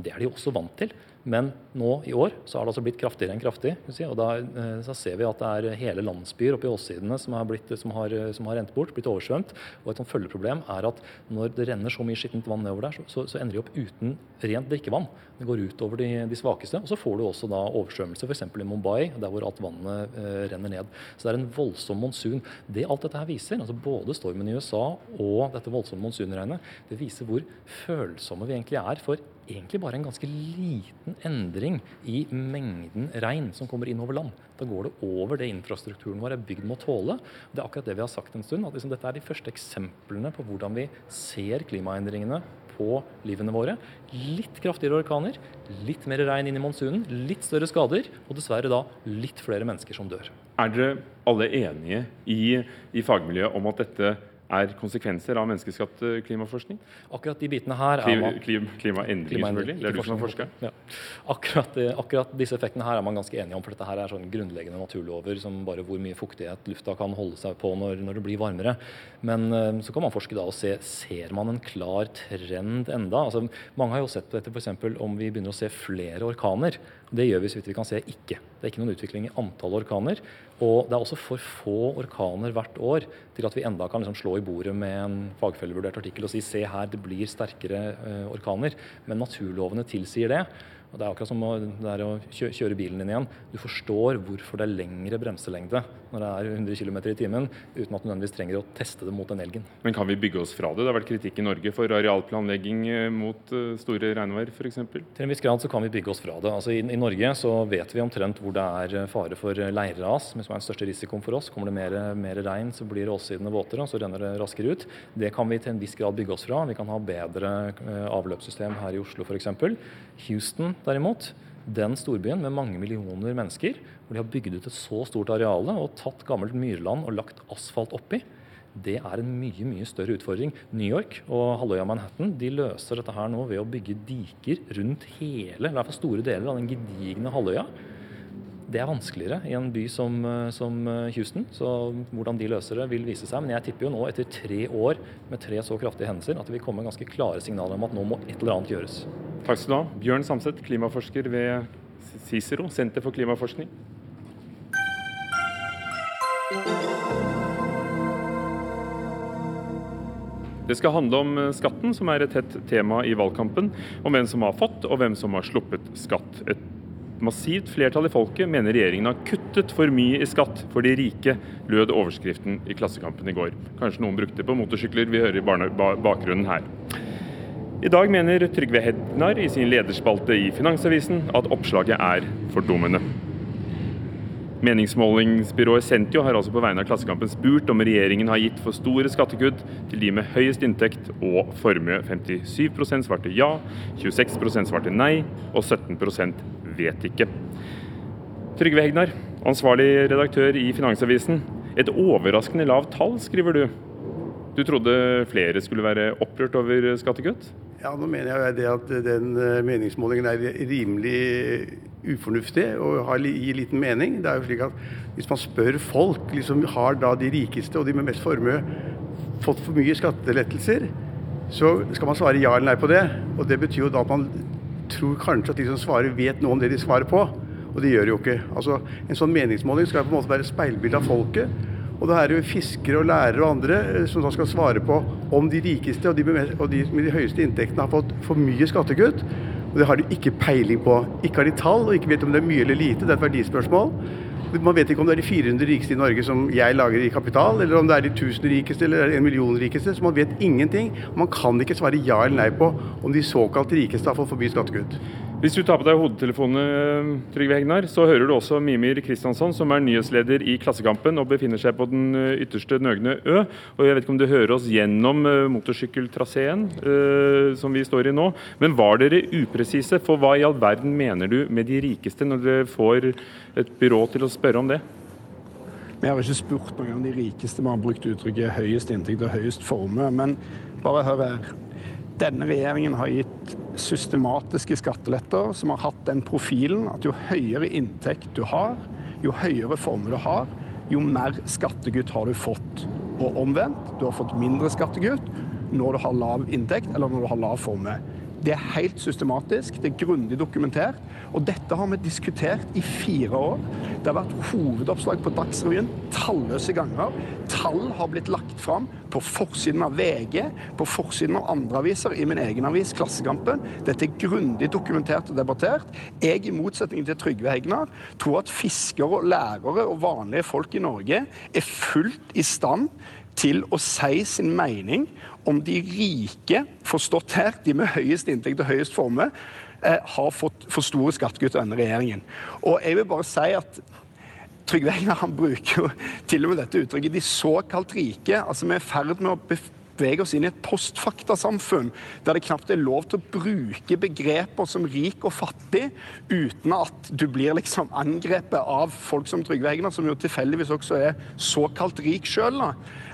Det er de også vant til. Men nå i år så har det altså blitt kraftigere enn kraftig. og da eh, ser vi at det er hele landsbyer oppe i åssidene som som, har, som har, rent bort, blitt oversvømt. Og et sånt følgeproblem er at når det renner så mye skittent vann nedover der, så, så, ender de opp uten rent drikkevann. Det går utover de, de svakeste. Og så får du også da oversvømmelse f.eks. i Mumbai, der hvor alt vannet eh, renner ned. Så det er en voldsom monsun. Det alt dette her viser, altså både stormen i USA og dette voldsomme monsunregnet, det viser hvor følsomme vi egentlig er for egentlig bare en ganske liten endring i mengden regn som kommer inn over land. Da går det over det infrastrukturen vår er bygd med å tåle. Det er akkurat det vi har sagt en stund. at liksom Dette er de første eksemplene på hvordan vi ser klimaendringene på livene våre. Litt kraftigere orkaner, litt mer regn inn i monsunen, litt større skader, og dessverre da litt flere mennesker som dør. Er dere alle enige i, i fagmiljøet om at dette er konsekvenser av menneskeskapt eh, klimaforskning? Akkurat de bitene her er man, Klimaendringer, selvfølgelig. Det er du som er forsker. Ja. Akkurat, eh, akkurat, disse effektene her er man ganske enige om, for dette her er sånn grunnleggende naturlover som bare hvor mye fuktighet lufta kan holde seg på når, når det blir varmere. Men eh, så kan man forske da og se ser man en klar trend enda. Altså, mange har jo sett dette f.eks. om vi begynner å se flere orkaner. Det gjør vi så vidt vi kan se ikke. Det er ikke noen utvikling i antall orkaner. Og det er også for få orkaner hvert år til at vi enda kan liksom slå i bordet med en fagfellevurdert artikkel og si se her, det blir sterkere uh, orkaner. Men naturlovene tilsier det. Og Det er akkurat som å, å kjøre bilen din igjen. Du forstår hvorfor det er lengre bremselengde når det er 100 km i timen, uten at du nødvendigvis trenger å teste det mot den elgen. Men kan vi bygge oss fra det? Det har vært kritikk i Norge for arealplanlegging eh, mot eh, store regnvær f.eks. Til en viss grad så kan vi bygge oss fra det. Altså i, i, Norge så vet vi omtrent hvor det er eh, fare for leirras, som er den største risikoen for oss. Kommer det mer, mer regn, så blir åssidene våtere, og så renner det raskere ut. Det kan vi til en viss grad bygge oss fra. Vi kan ha bedre avløpssystem her i Oslo f.eks. Houston derimot, den storbyen med mange millioner mennesker, hvor de har bygd ut et så stort areale og tatt gammelt myrland og lagt asfalt oppi, det er en mye mye større utfordring. New York og halvøya Manhattan de løser dette her nå ved å bygge diker rundt hele, i hvert fall store deler av den gedigne halvøya. Det er vanskeligere i en by som, som, Houston, så hvordan de løser det vil vise seg. Men jeg tipper jo nå, etter tre år med tre så kraftige hendelser, at det vil komme ganske klare signaler om at nå må et eller annet gjøres. Takk skal du ha. Bjørn Samset, klimaforsker ved Cicero, Senter for klimaforskning. Det skal handle om eh, skatten, som er et hett tema i valgkampen. Om hvem som har fått og hvem som har sluppet skatt. Et massivt flertall i folket mener regjeringen har kuttet for mye i skatt for de rike, lød overskriften i Klassekampen i går. Kanskje noen brukte det på motorsykler, vi hører i bakgrunnen her. I dag mener Trygve Hednar i sin lederspalte i Finansavisen at oppslaget er fordummende. Meningsmålingsbyrået Sentio har altså på vegne av Klassekampen spurt om regjeringen har gitt for store skattekutt til de med høyest inntekt og formue. 57% svarte ja, 26% svarte nei, og 17% vet ikke. Trygve Hegnar, ansvarlig redaktør i Finansavisen. Et overraskende lavt tall, skriver du. Du trodde flere skulle være opprørt over skattekutt? Ja, nå mener jeg det at den eh, meningsmålingen er rimelig ufornuftig og gir liten mening. Det er jo slik at Hvis man spør folk, liksom har da de rikeste og de med mest formue fått for mye skattelettelser, så skal man svare ja eller nei på det. Og Det betyr jo da at man tror kanskje at de som svarer, vet noe om det de svarer på. Og det gjør de jo ikke. Altså, En sånn meningsmåling skal på en måte være speilbilde av folket. Og da er det jo fiskere og lærere og andre eh, som da skal svare på om de rikeste og de og de med de høyeste inntektene har fått for mye skattekutt. Og det har de ikke peiling på. Ikke har de tall, og ikke vet om det er mye eller lite. Det er et verdispørsmål. Man vet ikke om det er de 400 rikeste i Norge som jeg lager i kapital, eller om det er de 1000 rikeste eller en million rikeste. Så man vet ingenting. Man kan ikke svare ja eller nei på om de såkalt rikeste har fått for mye skattekutt. Hvis du tar på deg hodetelefonene, Trygve Hegnar, så hører du også Mimir Kristiansson, som er nyhetsleder i Klassekampen og befinner seg på den eh, ytterste Nøgne Ø. Og Jeg vet ikke om du hører oss gjennom eh, motorsykkeltraseen uh, som vi står i nå. Men var dere upresise? For hva i all verden mener du med de rikeste, når dere får et byrå til å spørre om det? Vi har ikke spurt noen om de rikeste, vi har brukt uttrykket høyest inntekt og høyest formue. Men bare hør her. Denne regjeringen har gitt systematiske skatteletter som har hatt den profilen at jo høyere inntekt du har, jo høyere formue du har, jo mer skattekutt har du fått. Og omvendt, du har fått mindre skattekutt når du har lav inntekt eller når du har lav formue. Det er helt systematisk, det er grundig dokumentert. Og dette har vi diskutert i fire år. Det har vært hovedoppslag på Dagsrevyen talløse ganger. Tall har blitt lagt fram på forsiden av VG, på forsiden av andre aviser, i min egen avis, Klassekampen. Dette er grundig dokumentert og debattert. Jeg, i motsetning til Trygve Hegnar, tror at fiskere, lærere og vanlige folk i Norge er fullt i stand til å si sin mening om de rike, forstått her, de med høyest inntekt og høyest formue, eh, har fått for store skattekutt denne regjeringen. Og jeg vil bare si at Trygve Egnar han bruker jo til og med dette uttrykket 'de såkalt rike'. altså Vi er i ferd med å bevege oss inn i et postfaktasamfunn der det knapt er lov til å bruke begreper som rik og fattig uten at du blir liksom angrepet av folk som Trygve Hegnar, som jo tilfeldigvis også er såkalt rik sjøl.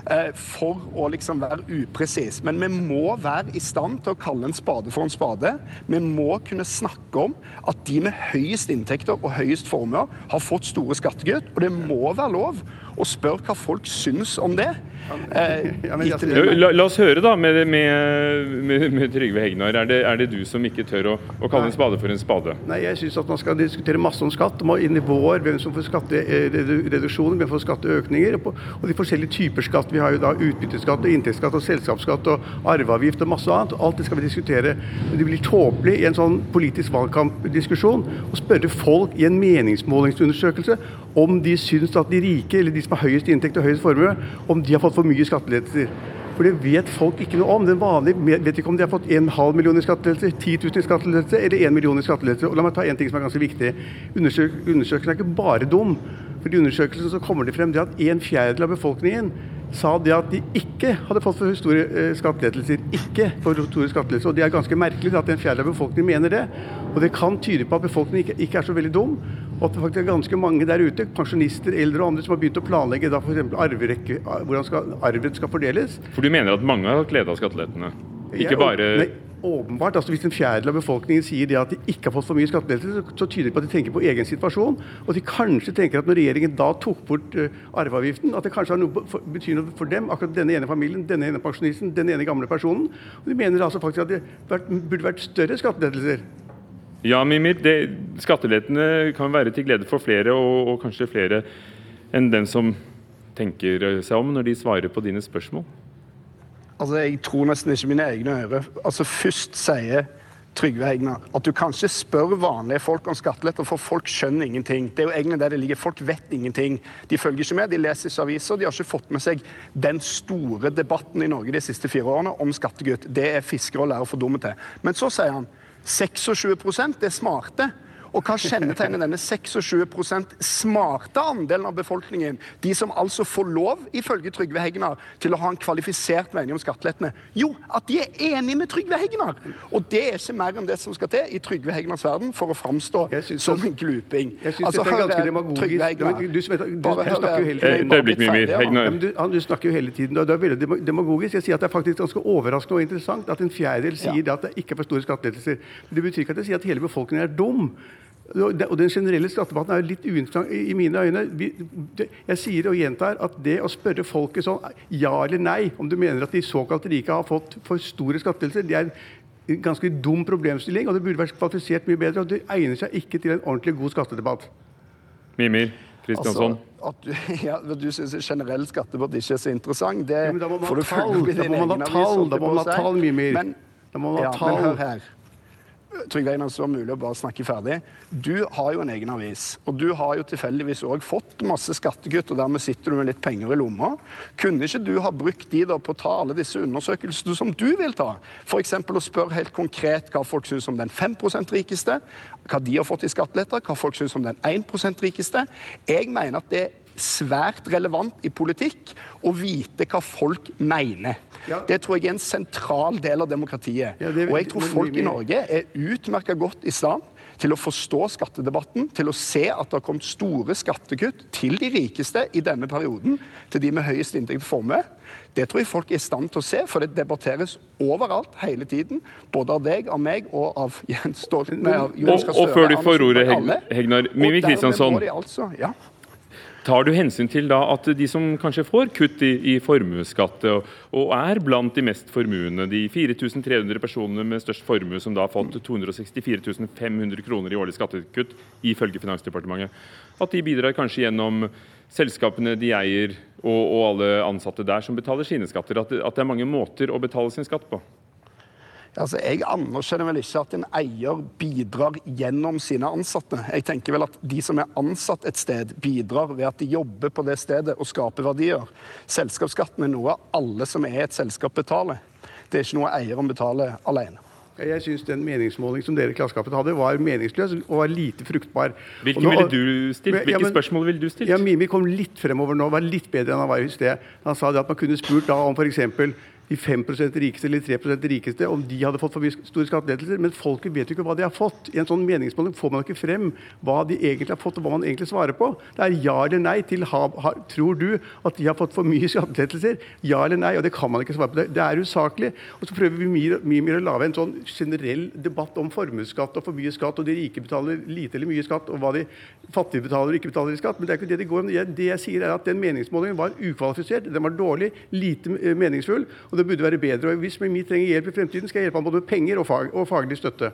Eh, for å liksom være upresis. Men vi må være i stand til å kalle en spade for en spade. Vi må kunne snakke om at de med høyest inntekter og høyest formuer har fått store skattekutt. Og det må være lov å spørre hva folk syns om det. Eh, la, la, oss høre da med, med, med, med Trygve Hegnar. Er det, er det, du som ikke tør å, å kalle en spade for en spade? Nei, jeg syns at man skal diskutere masse om skatt. Om nivåer, hvem som får skattereduksjoner, hvem som får skatteøkninger. Og de forskjellige typer skatt. Vi har jo da utbytteskatt, og inntektsskatt, og selskapsskatt og arveavgift og masse annet. Alt det skal vi diskutere. Men det blir tåpelig i en sånn politisk valgkampdiskusjon å spørre folk i en meningsmålingsundersøkelse om de syns at de rike, eller de som har høyest inntekt og høyest formue, om de har fått for mye skattelettelser. For det vet folk ikke noe om. Den vanlige vet ikke om de har fått 1,5 million i skattelettelser, 10 000 i skattelettelser eller 1 million i skattelettelser. Og la meg ta en ting som er ganske viktig. Undersøkelsen er ikke bare dum. For i undersøkelsen så kommer det frem det at en fjerdedel av befolkningen sa det at de ikke hadde fått for store eh, skattelettelser. Ikke for store skattelettelser. Og det er ganske merkelig at en fjerdedel av befolkningen mener det. Og det kan tyde på at befolkningen ikke, ikke, er så veldig dum. Og at det faktisk er ganske mange der ute, pensjonister, eldre og andre, som har begynt å planlegge da f.eks. hvordan skal, arven skal fordeles. For du mener at mange har hatt glede av skattelettene? Ikke bare nei, åpenbart. altså Hvis en fjerdedel av befolkningen sier det at de ikke har fått for mye skattelettelser, så, så tyder det på at de tenker på egen situasjon. Og at de kanskje tenker at når regjeringen da tok bort uh, arveavgiften, at det kanskje har noe, for, betyr noe for dem, akkurat denne ene familien, denne ene pensjonisten, denne ene gamle personen. Og de mener altså faktisk at det burde vært større skattelettelser. Ja, Mimir, det, skattelettene kan være til glede for flere, og, og kanskje flere enn den som tenker seg om når de svarer på dine spørsmål. Altså, Jeg tror nesten ikke mine egne ører. Altså, Først sier Trygve Egnar at du kan ikke spørre vanlige folk om skatteletter, for folk skjønner ingenting. Det er jo egentlig der det ligger. Folk vet ingenting. De følger ikke med, de leser ikke aviser. De har ikke fått med seg den store debatten i Norge de siste fire årene om skattekutt. Det er fiskere og lærere for dumme til. Men så sier han 26 det er smarte. Og hva kjennetegner denne 26% smarte andelen av befolkningen? De som altså får lov, ifølge Trygve Hegnar, til å ha en kvalifisert mening om skattelettene? Jo, at de er enig med Trygve Hegnar! Og det er ikke mer enn det som skal til i Trygve Hegnars verden for å framstå som en gluping. Jeg syns Altså, dette er hør ganske her, demagogisk. Hegnar. Du, som du, du snakker jo hele tiden Et øyeblikk, Mimir. Ja, Hegnar. men du, du snakker jo hele tiden, og det er veldig demagogisk. Jeg sier at Det er faktisk ganske overraskende og interessant at en fjerdedel sier det at det ikke er for store skattelettelser. Det betyr ikke at jeg sier at hele befolkningen er dum. Og Den generelle skattedebatten er jo litt uinteressant i mine øyne. Jeg sier og gjentar at det å spørre folket sånn ja eller nei, om du mener at de såkalt rike har fått for store skattelettelser, det er en ganske dum problemstilling, og det burde vært kvalifisert mye bedre. og Det egner seg ikke til en ordentlig god skattedebatt. Mimir Kristiansson. Altså, at du, ja, du syns generell skattedebatt ikke er så interessant, det Ja, får du følge tall. opp i din egen avis, tall. Da må man ha tall, Mimir. Men, Da må man ha ja, men hør her. Trygve Einar, så var det mulig å bare snakke ferdig. Du har jo en egen avis, og du har jo tilfeldigvis òg fått masse skattekutt, og dermed sitter du med litt penger i lomma. Kunne ikke du ha brukt de da på å ta alle disse undersøkelsene som du vil ta? F.eks. å spørre helt konkret hva folk syns om den 5% rikeste, hva de har fått i skatteletter, hva folk syns om den 1% rikeste. Jeg mener at det svært relevant i politikk å vite hva folk mener. Ja. Det tror jeg er en sentral del av demokratiet. Ja, det- og jeg tror folk i Norge er utmerka godt i stand til å forstå skattedebatten, til å se at det har kommet store skattekutt til de rikeste i denne perioden, til de med høyest inntekt og formue. Det tror jeg folk er i stand til å se, for det debatteres overalt hele tiden. Både av deg, av meg og av Jens Stoltenberg. av Jonas Og- og før du får ordet, Hegnar, Mimi Kristiansson. de Altså, ja. Tar du hensyn til da at de som kanskje får kutt i, i formuesskatt, og, og er blant de mest formuende, de 4300 personene med størst formue som da har fått 264 500 kroner i årlig skattekutt, ifølge Finansdepartementet, at de bidrar kanskje gjennom selskapene de eier og, og alle ansatte der som betaler sine skatter, at at det er mange måter å betale sin skatt på? Altså, Jeg anerkjenner vel ikke at en eier bidrar gjennom sine ansatte. Jeg tenker vel at de som er ansatt et sted, bidrar ved at de jobber på det stedet og skaper verdier. Selskapsskatten er noe alle som er et selskap betaler. Det er ikke noe eieren betaler alene. Jeg syns den meningsmåling som dere i Klassekampen hadde, var meningsløs og var lite fruktbar. Hvilke nå- ville du stilt? Ja, men- spørsmål ville du stilt? Ja, Mimi kom litt fremover nå, var litt bedre enn han var i sted. Han sa det at man kunne spurt da om f.eks. de 5% rikeste eller 3% rikeste, om de hadde fått for mye store skattelettelser. Men folket vet jo ikke hva de har fått. I en sånn meningsmåling får man ikke frem hva de egentlig har fått, og hva man egentlig svarer på. Det er ja eller nei til ha, ha, Tror du at de har fått for mye skattelettelser? Ja eller nei? Og det kan man ikke svare på. Det, det er usaklig. Og så prøver vi mye, mye mer å lage en sånn generell debatt om formuesskatt og for mye skatt, og de rike betaler lite eller mye skatt, og hva de fattige betaler og ikke betaler i skatt. Men det er ikke det det går om. Det jeg sier er at Den meningsmålingen var ukvalifisert, den var dårlig, lite eh, meningsfull, og det burde være bedre. Og Hvis Mimi trenger hjelp i fremtiden, skal jeg hjelpe ham både med penger og, fag, og faglig støtte.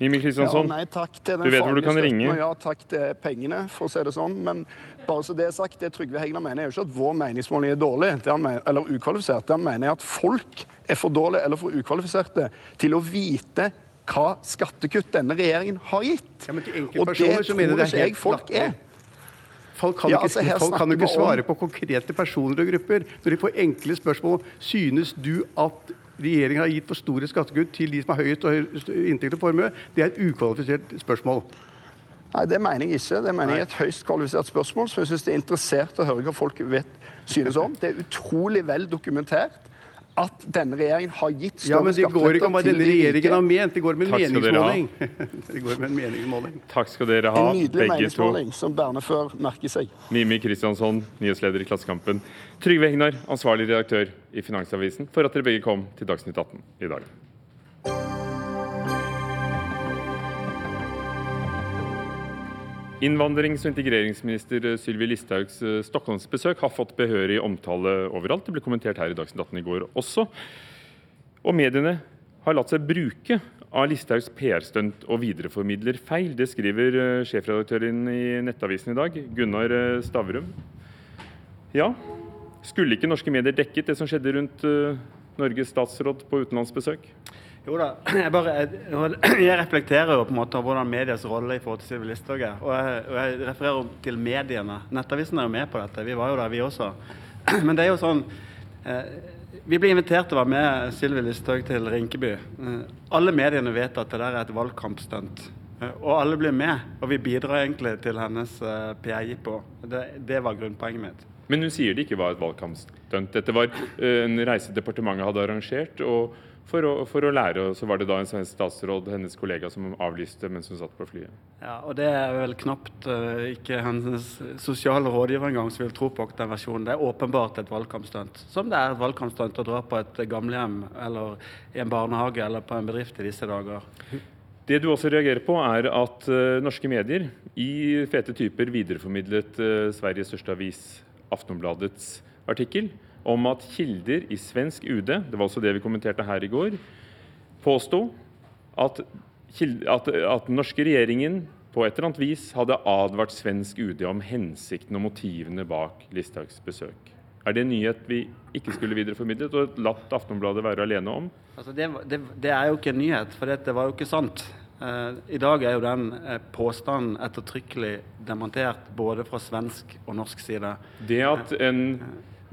Jimmy Ja, Kristiansson, nei takk til den du vet hvor du kan ringe. Ja takk til pengene, for å si det sånn. Men bare så det er sagt, det Trygve Hegnar mener, er jo ikke at vår meningsmåling er dårlig det han mener, eller ukvalifisert. Det han mener er at folk er for dårlige eller for ukvalifiserte til å vite hva skattekutt denne regjeringen har gitt. Ja, men til og det enkeltpersoner så mener det ikke er helt folk er. Folk kan, Ja, altså, ikke, folk kan jo ikke svare på konkrete personer og grupper. Når de får enkle spørsmål Synes du at regjeringen har gitt for store skattekutt til de som har høyest inntekt og formue? Det er et ukvalifisert spørsmål. Nei, det mener jeg ikke. Det mener jeg er et høyst kvalifisert spørsmål, som jeg syns det er interessert å høre hva folk vet, synes om. Det er utrolig vel dokumentert at denne regjeringen har gitt Ja, men det går ikke om hva denne regjeringen har ment, det går med en Takk meningsmåling. Det går med en meningsmåling. Takk skal dere ha, begge to. En nydelig meningsmåling som Bernefør merker seg. Mimi Kristiansson, nyhetsleder i Klassekampen. Trygve Hegnar, ansvarlig redaktør i Finansavisen, for at dere begge kom til Dagsnytt 18 i dag. Innvandrings- og integreringsminister Sylvi Listhaugs eh, Stockholmsbesøk har fått behørig omtale overalt. Det ble kommentert her i Dagsnytt 18 i går også. Og mediene har latt seg bruke av Listhaugs PR-stunt og videreformidler feil. Det skriver eh, sjefredaktøren i Nettavisen i dag, Gunnar eh, Stavrum. Ja, skulle ikke norske medier dekket det som skjedde rundt eh, Norges statsråd på utenlandsbesøk? Jo da, jeg, bare, jeg, jeg reflekterer jo på en måte over hvordan medias rolle i forhold til Sylvi Listhaug er. Og og jeg refererer til mediene. Nettavisen er jo med på dette. Vi var jo der, vi også. Men det er jo sånn eh, Vi ble invitert til å være med Sylvi Listhaug til Rinkeby. Eh, alle mediene vet at det der er et valgkampstunt. Eh, og alle blir med. Og vi bidrar egentlig til hennes eh, PR-jippo. Det, det var grunnpoenget mitt. Men hun sier det ikke var et valgkampstunt. Dette var en reise departementet hadde arrangert. og for å, for å lære, og så var det da en svensk statsråd, hennes kollega, som avlyste mens hun satt på flyet. Ja, og Det er vel knapt uh, ikke hennes sosiale rådgiver engang som vil tro på den versjonen. Det er åpenbart et valgkampstunt. Som det er et valgkampstunt å dra på et gamlehjem eller i en barnehage eller på en bedrift i disse dager. Det du også reagerer på, er at uh, norske medier i fete typer videreformidlet uh, Sveriges største avis, Aftonbladets artikkel om at kilder i svensk UD, det var også det vi kommenterte her i går, påsto at, at, at den norske regjeringen på et eller annet vis hadde advart svensk UD om hensikten og motivene bak Listhaugs besøk. Er det en nyhet vi ikke skulle videreformidlet og latt Aftonbladet være alene om? Altså det, det, det, er jo ikke en nyhet, for det var jo ikke sant. Eh, I dag er jo den uh, påstanden ettertrykkelig demontert både fra svensk og norsk side. Det at en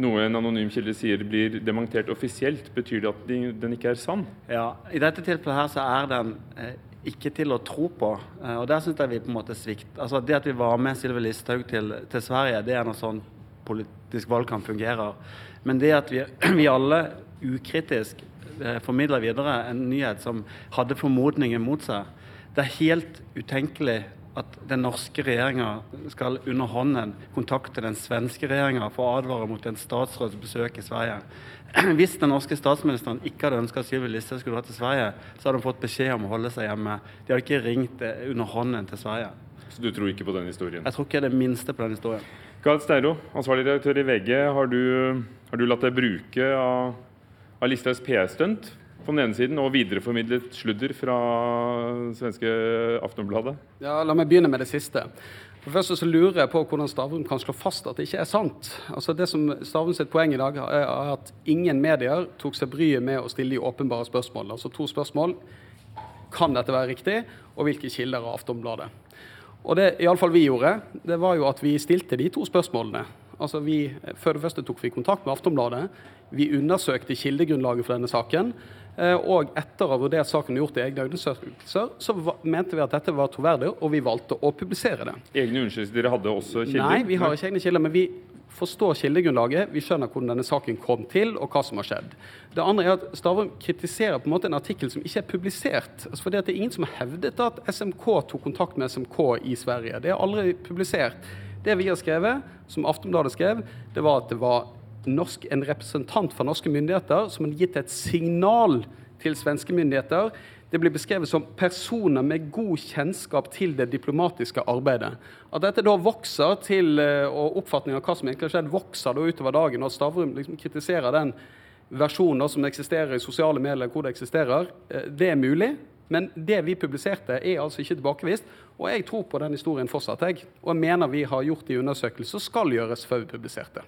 noe en anonym kilde sier blir dementert offisielt, betyr det at den ikke er sann? Ja, I dette tilfellet her så er den eh, ikke til å tro på. Eh, og der syns jeg vi på en måte svikt. Altså Det at vi var med Sylvi Listhaug til, til, Sverige, det er noe sånn politisk valgkamp fungerer. Men det at vi, vi alle ukritisk eh, formidler videre en nyhet som hadde formodninger mot seg, det er helt utenkelig at den norske regjeringa skal under hånden kontakte den svenske regjeringa for å advare mot en statsråds besøk i Sverige. Hvis den norske statsministeren ikke hadde ønska at Sylvi Listhaug skulle dra til Sverige, så hadde hun fått beskjed om å holde seg hjemme. De hadde ikke ringt under hånden til Sverige. Så du tror ikke på den historien? Jeg tror ikke det minste på den historien. Gard Steiro, ansvarlig redaktør i VG. Har du, har du latt deg bruke av, av Listhaugs PR-stunt på den ene siden, og videreformidlet sludder fra svenske Aftonbladet? Ja, La meg begynne med det siste. For først så lurer jeg på hvordan Stavrum kan slå fast at det ikke er sant. Altså det som Stavrum sitt poeng i dag er at ingen medier tok seg bryet med å stille de åpenbare spørsmålene. Altså to spørsmål. Kan dette være riktig? Og hvilke kilder av Aftonbladet? Og det iallfall vi gjorde, det var jo at vi stilte de to spørsmålene. Altså vi, Før det første tok vi kontakt med Aftonbladet. Vi undersøkte kildegrunnlaget for denne saken. Og etter å ha vurdert saken og gjort egne undersøkelser, så mente vi at dette var troverdig, og vi valgte å publisere det. Egne undersøkelser? Dere hadde også kilder? Nei, vi har ikke egne kilder. Men vi forstår kildegrunnlaget. Vi skjønner hvordan denne saken kom til, og hva som har skjedd. Det andre er at Stavrum kritiserer på en måte en artikkel som ikke er publisert. Altså fordi Det er ingen som har hevdet at SMK tok kontakt med SMK i Sverige. Det er aldri publisert. Det vi har skrevet, som Aftonbladet skrev, det var at det var norsk, en representant fra norske myndigheter som hadde gitt et signal til svenske myndigheter. Det blir beskrevet som personer med god kjennskap til det diplomatiske arbeidet. At dette da vokser til, og oppfatningen av hva som egentlig har skjedd, vokser da utover dagen, og Stavrum liksom kritiserer den versjonen som eksisterer i sosiale medier, hvor det eksisterer, det er mulig. Men det vi publiserte, er altså ikke tilbakevist. Og jeg tror på den historien fortsatt, jeg. Og jeg mener vi har gjort de undersøkelser som skal gjøres før vi publiserte.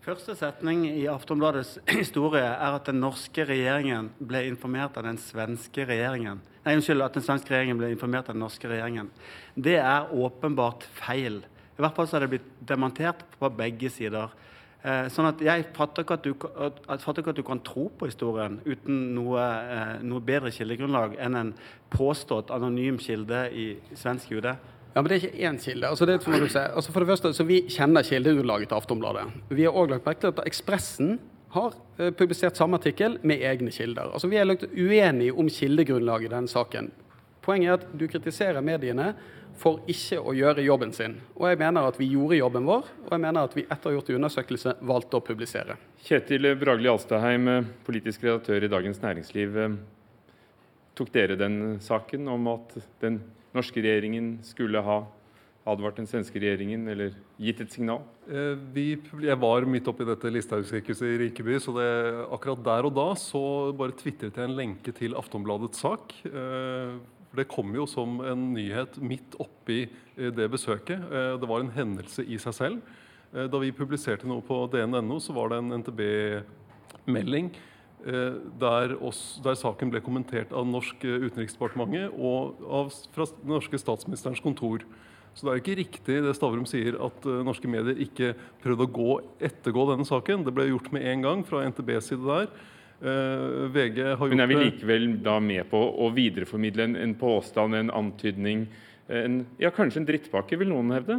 Første setning i Aftonbladets historie er at den norske regjeringen ble informert av den svenske regjeringen. Nei, unnskyld, at den svenske regjeringen ble informert av den norske regjeringen. Det er åpenbart feil. I hvert fall så har det blitt demontert på begge sider. Eh, sånn at Jeg fatter ikke at, du, at, fatter ikke at du kan tro på historien uten noe, eh, noe bedre kildegrunnlag enn en påstått anonym kilde i svensk UD. Ja, men Det er ikke én kilde. Altså, det må du si. Altså, for det første, så Vi kjenner kildegrunnlaget til Aftonbladet. Vi har også lagt merke til at Ekspressen har uh, publisert samme artikkel med egne kilder. Altså, Vi er lagt uenige om kildegrunnlaget i denne saken. Poenget er at du kritiserer mediene for ikke å gjøre jobben sin. Og jeg mener at vi gjorde jobben vår, og jeg mener at vi etter å ha gjort undersøkelse valgte å publisere. Kjetil Bragli Alstaheim, politisk redaktør i Dagens Næringsliv. Tok dere den saken om at den norske regjeringen skulle ha advart den svenske regjeringen, eller gitt et signal? Eh, vi, jeg var midt oppi dette Listhaug-sirkuset i Rikeby, så det, akkurat der og da så bare tvitret jeg en lenke til Aftonbladets sak. Eh, Det kom jo som en nyhet midt oppi eh, det besøket. Det var en hendelse i seg selv. Da vi publiserte noe på dn.no, så var det en NTB-melding der, oss, der, saken ble kommentert av norsk eh, utenriksdepartementet og av, fra den norske statsministerens kontor. Så det er ikke riktig det Stavrum sier, at uh, norske medier ikke prøvde å gå, ettergå denne saken. Det ble gjort med en gang fra NTBs side der. VG har gjort Men er vi likevel da med på å videreformidle en, en påstand, en antydning, en, ja, kanskje en drittpakke, vil noen hevde?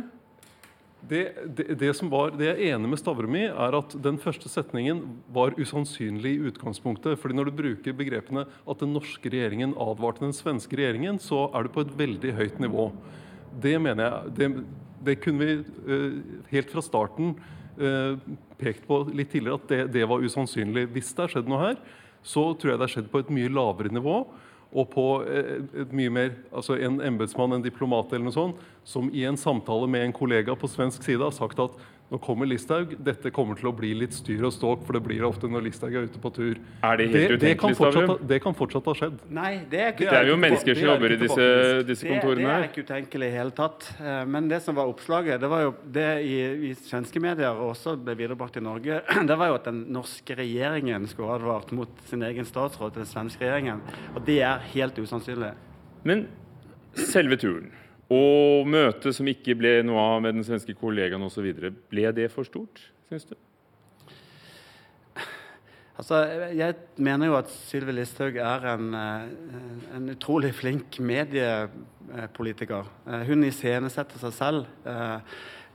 Det, det, det, som var, det jeg er enig med Stavrum i, er at den første setningen var usannsynlig i utgangspunktet. fordi Når du bruker begrepene at den norske regjeringen advarte den svenske regjeringen, så er du på et veldig høyt nivå. Det mener jeg, det, det kunne vi uh, helt fra starten uh, pekt på litt tidligere at det, var usannsynlig. Hvis det har skjedd noe her, så tror jeg det har skjedd på et mye lavere nivå og på eh, mye mer, altså en embetsmann, en diplomat eller noe sånt, som i en samtale med en kollega på svensk side har sagt at nå kommer Listhaug, dette kommer til å bli litt styr og ståk, for det blir ofte når Listhaug er ute på tur. Er det helt det, utenkelig, fortsatt, Det kan fortsatt ha skjedd. Nei, det er, ikke, det er jo mennesker som jobber i disse, disse kontorene. Det, det er ikke utenkelig i hele tatt. Eh, men det som var oppslaget, det var jo det i, i svenske medier og også ble viderebrakt i Norge, det var jo at den norske regjeringen skulle advart mot sin egen statsråd til den svenske regjeringen. Og det er helt usannsynlig. Men selve turen og møtet som ikke ble noe av med den svenske kollegaen osv. Ble det for stort, syns du? Altså, jeg mener jo at Sylvi Listhaug er en, eh, en, utrolig flink mediepolitiker. Eh, hun iscenesetter seg selv. Eh,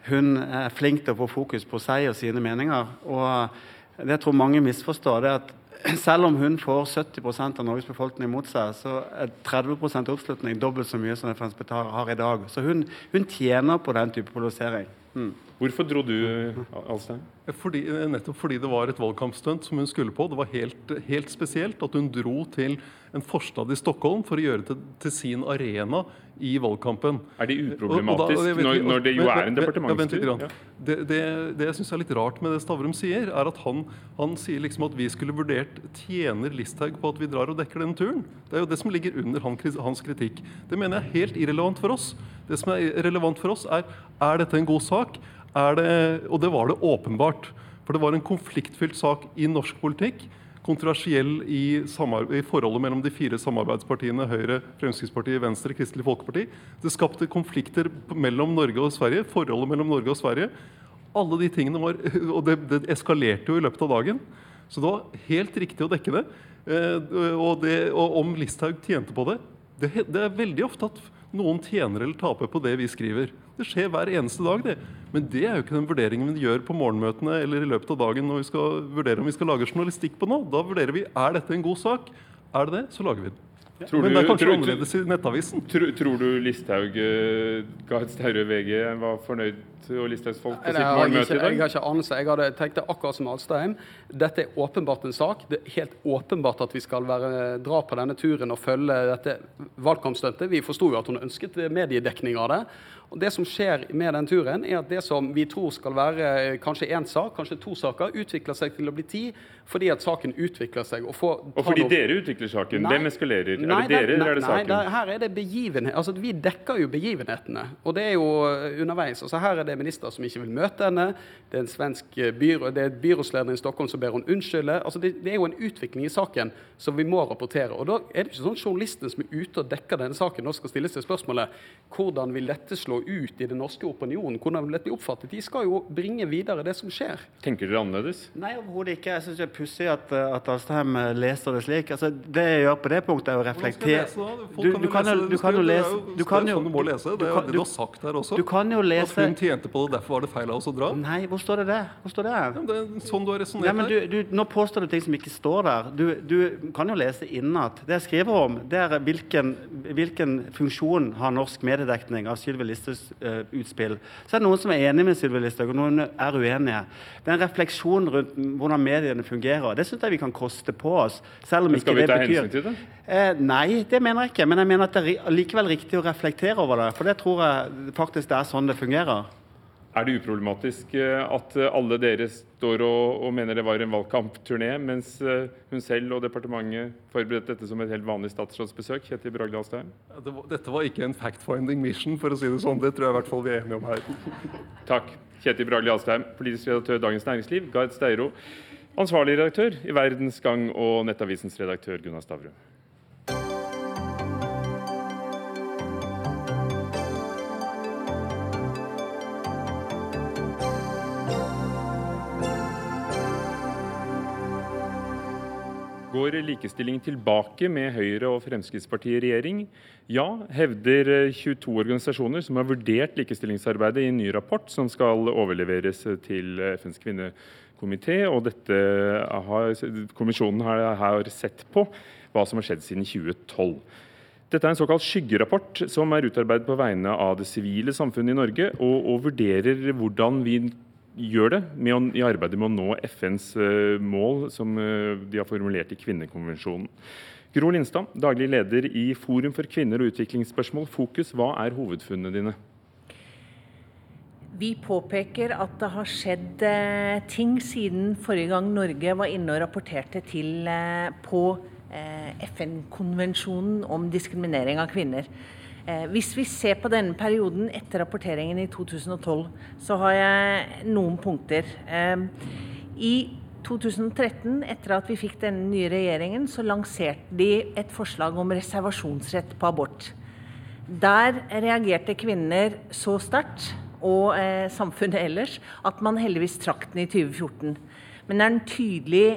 hun er flink til å få fokus på seg og sine meninger. Og det jeg tror mange misforstår, det er at selv om hun får 70% av Norges befolkning mot seg, så er 30 oppslutning dobbelt så mye som FNs betaler har i dag. Så hun, hun tjener på den type polarisering. Mm. Hvorfor dro du, Alstein? Fordi, nettopp fordi det var et valgkampstunt som hun skulle på. Det var helt, helt, spesielt at hun dro til en forstad i Stockholm for å gjøre det til sin arena i valgkampen. Er det uproblematisk da, når, når, det jo er en departementstur? Ja, det, det, det, jeg syns er litt rart med det Stavrum sier, er at han, han, sier liksom at vi skulle vurdert tjener Listhaug på at vi drar og dekker denne turen. Det er jo det som ligger under hans kritikk. Det mener jeg er helt irrelevant for oss. Det som er relevant for oss, er er dette en god sak. Det, og det var det åpenbart. For det var en konfliktfylt sak i norsk politikk. Kontroversiell i, i, forholdet mellom de fire samarbeidspartiene Høyre, Fremskrittspartiet, Venstre, Kristelig Folkeparti. Det skapte konflikter mellom Norge og Sverige. Forholdet mellom Norge og Sverige. Alle de tingene var, Og det, det eskalerte jo i løpet av dagen. Så det var helt riktig å dekke det. Eh, og, det, og om Listhaug tjente på det, det, det er veldig ofte at noen tjener eller taper på det vi skriver. Det skjer hver eneste dag, det. Men det er jo ikke den vurderingen vi gjør på morgenmøtene eller i løpet av dagen når vi skal vurdere om vi skal lage journalistikk på noe. Da vurderer vi er dette en god sak. Er det det, så lager vi den. Tror Men det er kanskje tror, annerledes i Nettavisen. Tror, tror du Listhaug uh, ga et større VG var fornøyd og Listhaugs folk på sitt morgenmøte i dag? Jeg har ikke anelse. Jeg hadde tenkt det akkurat som Alstein. Dette er åpenbart en sak. Det er helt åpenbart at vi skal være, dra på denne turen og følge dette valgkampstøttet. Vi forsto jo at hun ønsket mediedekning av det. Og Det som skjer med den turen, er at det som vi tror skal være kanskje én sak, kanskje to saker, utvikler seg til å bli ti fordi at saken utvikler seg. Og, får, og fordi noe... dere utvikler saken? Nei, dem eskalerer? Nei, er det dere, eller er det saken? Nei, her er det begivenhet. Altså, vi dekker jo begivenhetene, og det er jo uh, underveis. Altså, her er det minister som ikke vil møte henne. Det er en svensk uh, byrå, det er byrådsleder i Stockholm som ber hun unnskylde. Altså, det, det, er jo en utvikling i saken som vi må rapportere. Og da er det ikke sånn journalisten som er ute og dekker denne saken, nå skal stille seg spørsmålet hvordan vil dette slå ut i den norske opinionen? Hvordan vil dette bli oppfattet? De skal jo bringe videre det som skjer. Tenker dere annerledes? Nei, overhodet ikke. Jeg synes det er pussig at, at Alstheim leser det slik. Altså, det jeg gjør på det punktet, er å reflektere Du, kan du jo kan jo lese- du kan jo det lese det er du må lese. Det er det du har sagt her også. Du kan jo At lese hun tjente på det, derfor var det feil av oss å dra. Nei, hvor står det det? Hvor står det? Ja, det er sånn du har resonnert her. nå påstår du ting som ikke står der. Du, du kan jo lese innat. Det jeg skriver om, det er hvilken, hvilken funksjon har norsk mediedekning av Sylvi Listhaugs uh, utspill. Så er det noen som er enig med Sylvi Listhaug, og noen er uenige. Det er en refleksjon rundt hvordan mediene fungerer. Det syns jeg vi kan koste på oss. selv om Men skal vi ta hensyn til det? Eh, nei, det mener jeg ikke. Men jeg mener at det er likevel riktig å reflektere over det. For det tror jeg faktisk det er sånn det fungerer. Er det uproblematisk eh, at eh, alle dere står og, og mener det var en valgkampturné, mens eh, hun selv og departementet forberedte dette som et helt vanlig statsrådsbesøk? Kjetil Bragdal Stein? Ja, det var- Dette var ikke en fact-finding mission, for å si det sånn. Det tror jeg i hvert fall vi er enige om her. Takk. Kjetil Bragli Alstheim, politisk redaktør Dagens Næringsliv. Gard Steiro, ansvarlig redaktør i Verdens Gang og Nettavisens redaktør Gunnar Stavrum. Går likestilling tilbake med Høyre og Fremskrittspartiet i regjering? Ja, hevder eh, 22 organisasjoner som har vurdert likestillingsarbeidet i en ny rapport som skal overleveres eh, til FNs kvinnekomité. Og dette har, kommisjonen har, har sett på hva som har skjedd siden 2012. Dette er en såkalt skyggerapport som er utarbeidet på vegne av det sivile samfunnet i Norge, og, og vurderer hvordan vi gjør det å, i arbeidet med å nå FNs eh, mål som eh, de har formulert i kvinnekonvensjonen. Gro Lindstad, daglig leder i Forum for kvinner og utviklingsspørsmål, Fokus. Hva er hovedfunnene dine? Vi påpeker at det har skjedd eh, ting siden forrige gang Norge var inne og rapporterte til eh, på eh, FN-konvensjonen om diskriminering av kvinner. Eh, hvis vi ser på denne perioden etter rapporteringen i 2012, så har jeg noen punkter. Eh, I 2013, etter at vi fikk denne nye regjeringen, så lanserte de et forslag om reservasjonsrett på abort. Der reagerte kvinner så sterkt, og eh, samfunnet ellers, at man heldigvis trakk den i 2014. Men det er en tydelig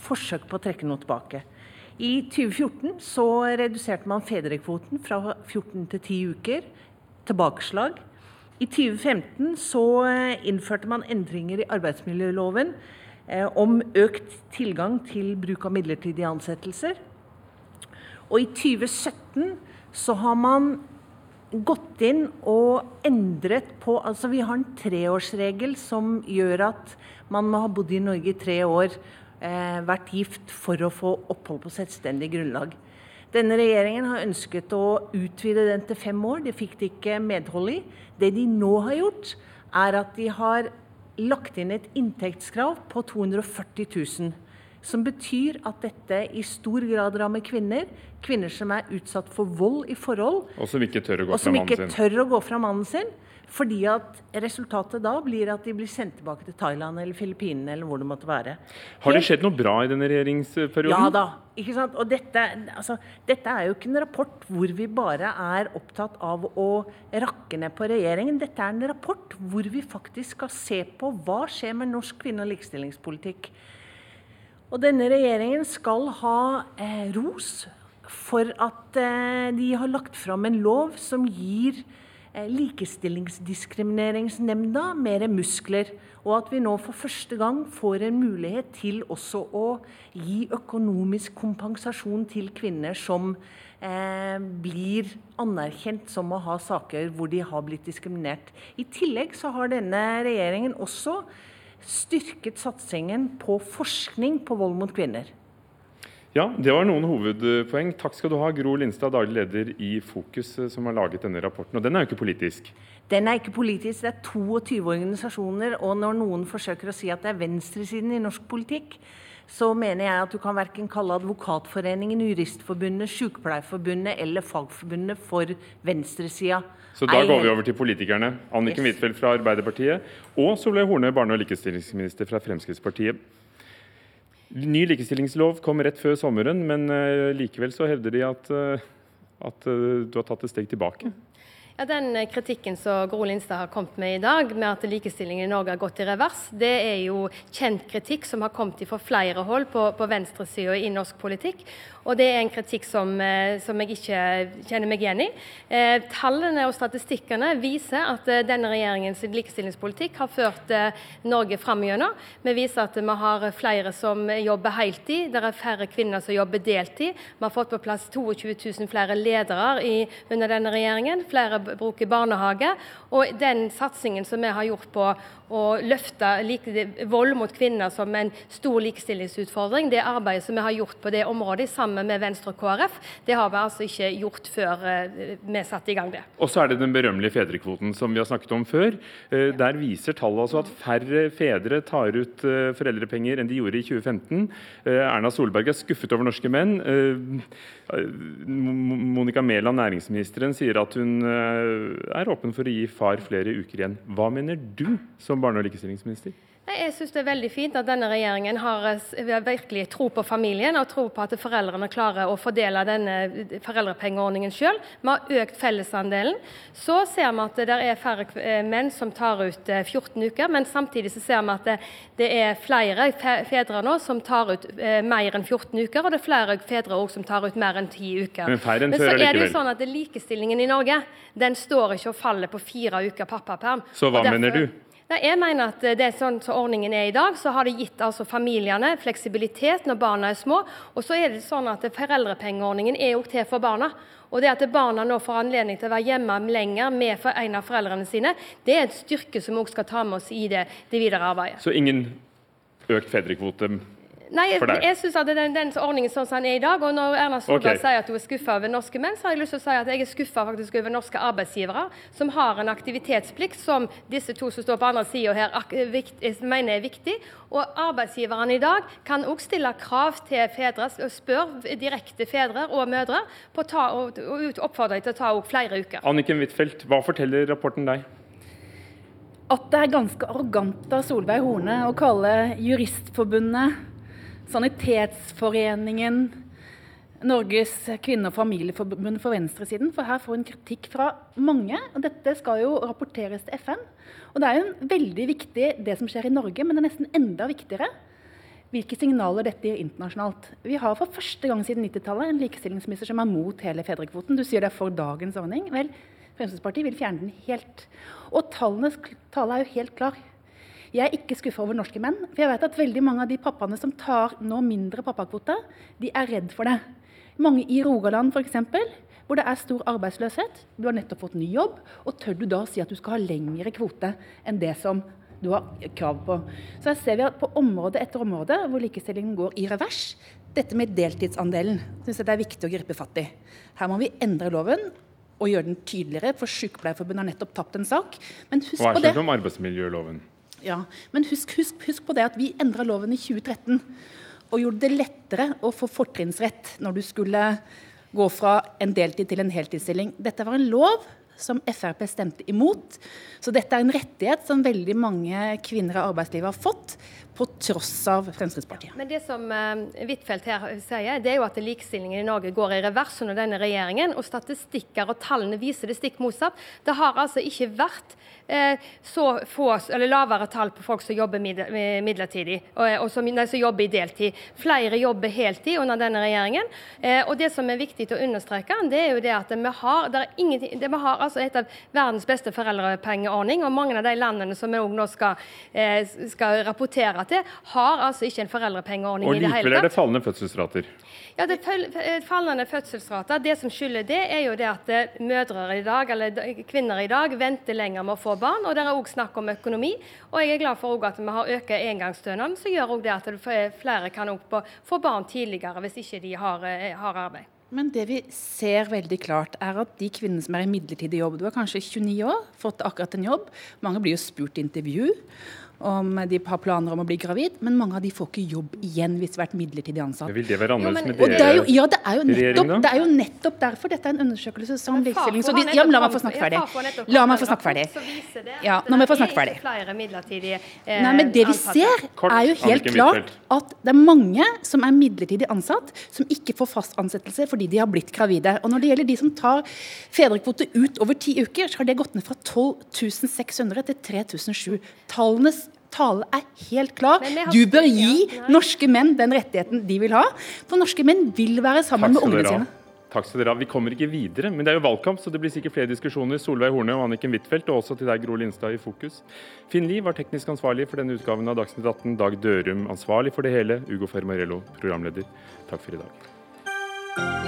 forsøk på å trekke noe tilbake. I 2014 så reduserte man fedrekvoten fra 14 til 10 uker. Tilbakeslag. I 2015 så eh, innførte man endringer i arbeidsmiljøloven eh, om økt tilgang til bruk av midlertidige ansettelser. Og i 2017 så har man gått inn og endret på Altså vi har en treårsregel som gjør at man må ha bodd i Norge i tre år, vært gift for å få opphold på selvstendig grunnlag. Denne regjeringen har ønsket å utvide den til fem år. Det fikk de ikke medhold i. Det de nå har gjort, er at de har lagt inn et inntektskrav på 240 000. Som betyr at dette i stor grad rammer kvinner. Kvinner som er utsatt for vold i forhold, Og som ikke tør å gå og fra som mannen tør å gå fra mannen sin. Fordi at resultatet da blir at de blir sendt tilbake til Thailand eller Filippinene eller hvor det måtte være. Har det skjedd noe bra i denne regjeringsperioden? Ja da. ikke sant? Og dette, altså, dette er jo ikke en rapport hvor vi bare er opptatt av å rakke ned på regjeringen. Dette er en rapport hvor vi faktisk skal se på hva skjer med norsk kvinne- og likestillingspolitikk. Og denne regjeringen skal ha eh, ros for at eh, de har lagt fram en lov som gir eh, Likestillingsdiskrimineringsnemnda mer muskler. Og at vi nå for første gang får en mulighet til også å gi økonomisk kompensasjon til kvinner som eh, blir anerkjent som å ha saker hvor de har blitt diskriminert. I tillegg så har denne regjeringen også styrket satsingen på forskning på vold mot kvinner. Ja, det var noen hovedpoeng. Takk skal du ha, Gro Lindstad, daglig leder i Fokus, eh, som har laget denne rapporten. Og den er jo ikke politisk. Den er ikke politisk, det er 22 organisasjoner. Og når noen forsøker å si at det er venstresiden i norsk politikk, så mener jeg at du kan verken kalle Advokatforeningen, Juristforbundet, Sykepleierforbundet eller Fagforbundet for venstresida. Så da går vi over til politikerne. Anniken Yes. Huitfeldt fra Arbeiderpartiet og Solveig Horne, barne- og likestillingsminister fra Fremskrittspartiet. Ny likestillingslov kom rett før sommeren, men eh, likevel så hevder de at, eh, at eh, du har tatt et steg tilbake. Ja, Den kritikken som Gro Lindstad har kommet med i dag, med at likestillingen i Norge har gått i revers, det er jo kjent kritikk som har kommet fra flere hold på, på venstresida i norsk politikk. Og det er en kritikk som, eh, som jeg ikke kjenner meg igjen i. Eh, tallene og statistikkene viser at eh, denne regjeringens likestillingspolitikk har ført Norge fram gjennom. Vi viser at vi har flere som jobber heltid, det er færre kvinner som jobber deltid. Vi har fått på plass 22 000 flere ledere i, under denne regjeringen. Flere bruker barnehage. Og den satsingen som vi har gjort på å løfte vold mot kvinner som en stor likestillingsutfordring, det arbeidet som vi har gjort på det området sammen med Venstre og KrF, det har vi altså ikke gjort før uh, vi satte i gang det. Og så er det den berømmelige fedrekvoten som vi har snakket om før. Uh, der viser tallet altså at færre fedre tar ut uh, foreldrepenger enn de gjorde i 2015. Erna Solberg er skuffet over norske menn. Monica Mæland, næringsministeren, sier at hun er åpen for å gi far flere uker igjen. Hva mener du som barne- og likestillingsminister? Jeg synes det er veldig fint at denne regjeringen har eh, virkelig tro på familien og tro på at foreldrene klarer å fordele denne foreldrepengeordningen selv. Vi har økt fellesandelen. Så ser vi at det er færre eh, menn som tar ut 14 eh, uker, men samtidig så ser vi at det, er flere fedre nå som tar ut mer enn 14 uker, og det er flere fedre også som tar ut mer enn 10 uker. Men færre enn men så er det sånn at likestillingen i Norge den står ikke og faller på fire uker pappaperm. Så hva derfor, mener du? Jeg mener at det er sånn som ordningen er i dag, så har det gitt altså familiene fleksibilitet når barna er små. Og så er det sånn at Foreldrepengeordningen er jo til for barna. Og det at barna nå får anledning til å være hjemme lenger med en av foreldrene sine, det er et styrke som vi også skal ta med oss i det, det videre arbeidet. Så ingen økt fedrekvote Nei, jeg, jeg synes at den, den ordningen sånn som den er i dag, og når Erna Solberg okay. sier at hun er skuffa over norske menn, så har jeg lyst til å si at jeg er skuffa over norske arbeidsgivere som har en aktivitetsplikt som disse to som står på andre sida her, mener er viktig. Og arbeidsgiverne i dag kan også stille krav til fedre, og spør direkte fedre og mødre på å ta, og, og oppfordre dem til å ta flere uker. Anniken Huitfeldt, hva forteller rapporten deg? At det er ganske arrogant av Solveig Horne å kalle Juristforbundet Sanitetsforeningen, Norges kvinne- og familieforbund for venstresiden. For her får hun kritikk fra mange. og Dette skal jo rapporteres til FN. Og det er jo veldig viktig det som skjer i Norge, men det er nesten enda viktigere hvilke signaler dette gir internasjonalt. Vi har for første gang siden 90-tallet en likestillingsminister som er mot hele fedrekvoten. Du sier det er for dagens ordning. Vel, Fremskrittspartiet vil fjerne den helt. Og tallenes tale er jo helt klar. Jeg er ikke skuffa over norske menn. For jeg vet at veldig mange av de pappaene som tar nå mindre pappakvote, de er redd for det. Mange i Rogaland f.eks., hvor det er stor arbeidsløshet. Du har nettopp fått ny jobb, og tør du da si at du skal ha lengre kvote enn det som du har krav på. Så her ser vi at på område etter område hvor likestillingen går i revers, dette med deltidsandelen synes jeg det er viktig å gripe fatt i. Her må vi endre loven og gjøre den tydeligere, for Sykepleierforbundet har nettopp tapt en sak. Men husk Hva er det om arbeidsmiljøloven? Ja, Men husk, husk, husk på det at vi endra loven i 2013 og gjorde det lettere å få fortrinnsrett når du skulle gå fra en deltid til en heltidsstilling. Dette var en lov som Frp stemte imot. Så dette er en rettighet som veldig mange kvinner i arbeidslivet har fått, på tross av Fremskrittspartiet. Men det som uh, Huitfeldt her sier, det er jo at likestillingen i Norge går i revers under denne regjeringen. Og statistikker og tallene viser det stikk motsatt. Det har altså ikke vært uh, så få, eller lavere tall på folk som jobber midlertidig, og, og som, nei, som, jobber i deltid. Flere jobber heltid under denne regjeringen. Uh, og Det som er viktig å understreke, det er jo det at vi har, det det vi har altså et av verdens beste foreldrepengeordning, og mange av de landene som vi nå skal, eh, skal rapportere til, har altså ikke en foreldrepengeordning og i det hele tatt. Og likevel er det fallende fødselsrater. Ja, det Fallende fødselsrater. Det som skylder det, er jo det at mødre i dag, eller kvinner i dag venter lenger med å få barn. Og det er òg snakk om økonomi. Og jeg er glad for at vi har økt engangsstønaden, som gjør det at flere kan få barn tidligere hvis ikke de har, eh, har arbeid. Men det vi ser veldig klart, er at de kvinnene som er i midlertidig jobb Du er kanskje 29 år, fått akkurat en jobb. Mange blir jo spurt i intervju. Om de har planer om å bli gravid, men mange av de får ikke jobb igjen hvis de har vært midlertidig ansatt. Vil det være annerledes med dere? det er jo, ja, det er, jo nettopp, det er jo nettopp derfor dette er en undersøkelse som likestilling. De- Ja, la meg få snakke ferdig. La meg få snakke ferdig. Ja, nå må jeg få snakke er ferdig. ikke flere midlertidige eh, Nei, men det vi ser, er jo helt klart at det er mange som er midlertidig ansatt, som ikke får fast ansettelse fordi de har blitt gravide. Og når det gjelder de som tar fedrekvote ut over ti uker, så har det gått ned fra 12 600 til 3007. Tallenes tale er helt klar. Du bør gi norske menn den rettigheten de vil ha. For norske menn vil være sammen med ungene sine. Takk skal dere ha. Vi kommer ikke videre, men det er jo valgkamp, så det blir sikkert flere diskusjoner. Solveig Horne og Anniken Huitfeldt, og også til deg, Gro Lindstad, i fokus. Finn Lie var teknisk ansvarlig for denne utgaven av Dagsnytt 18. Dag Dørum ansvarlig for det hele. Ugo Fermarello, programleder. Takk for i dag.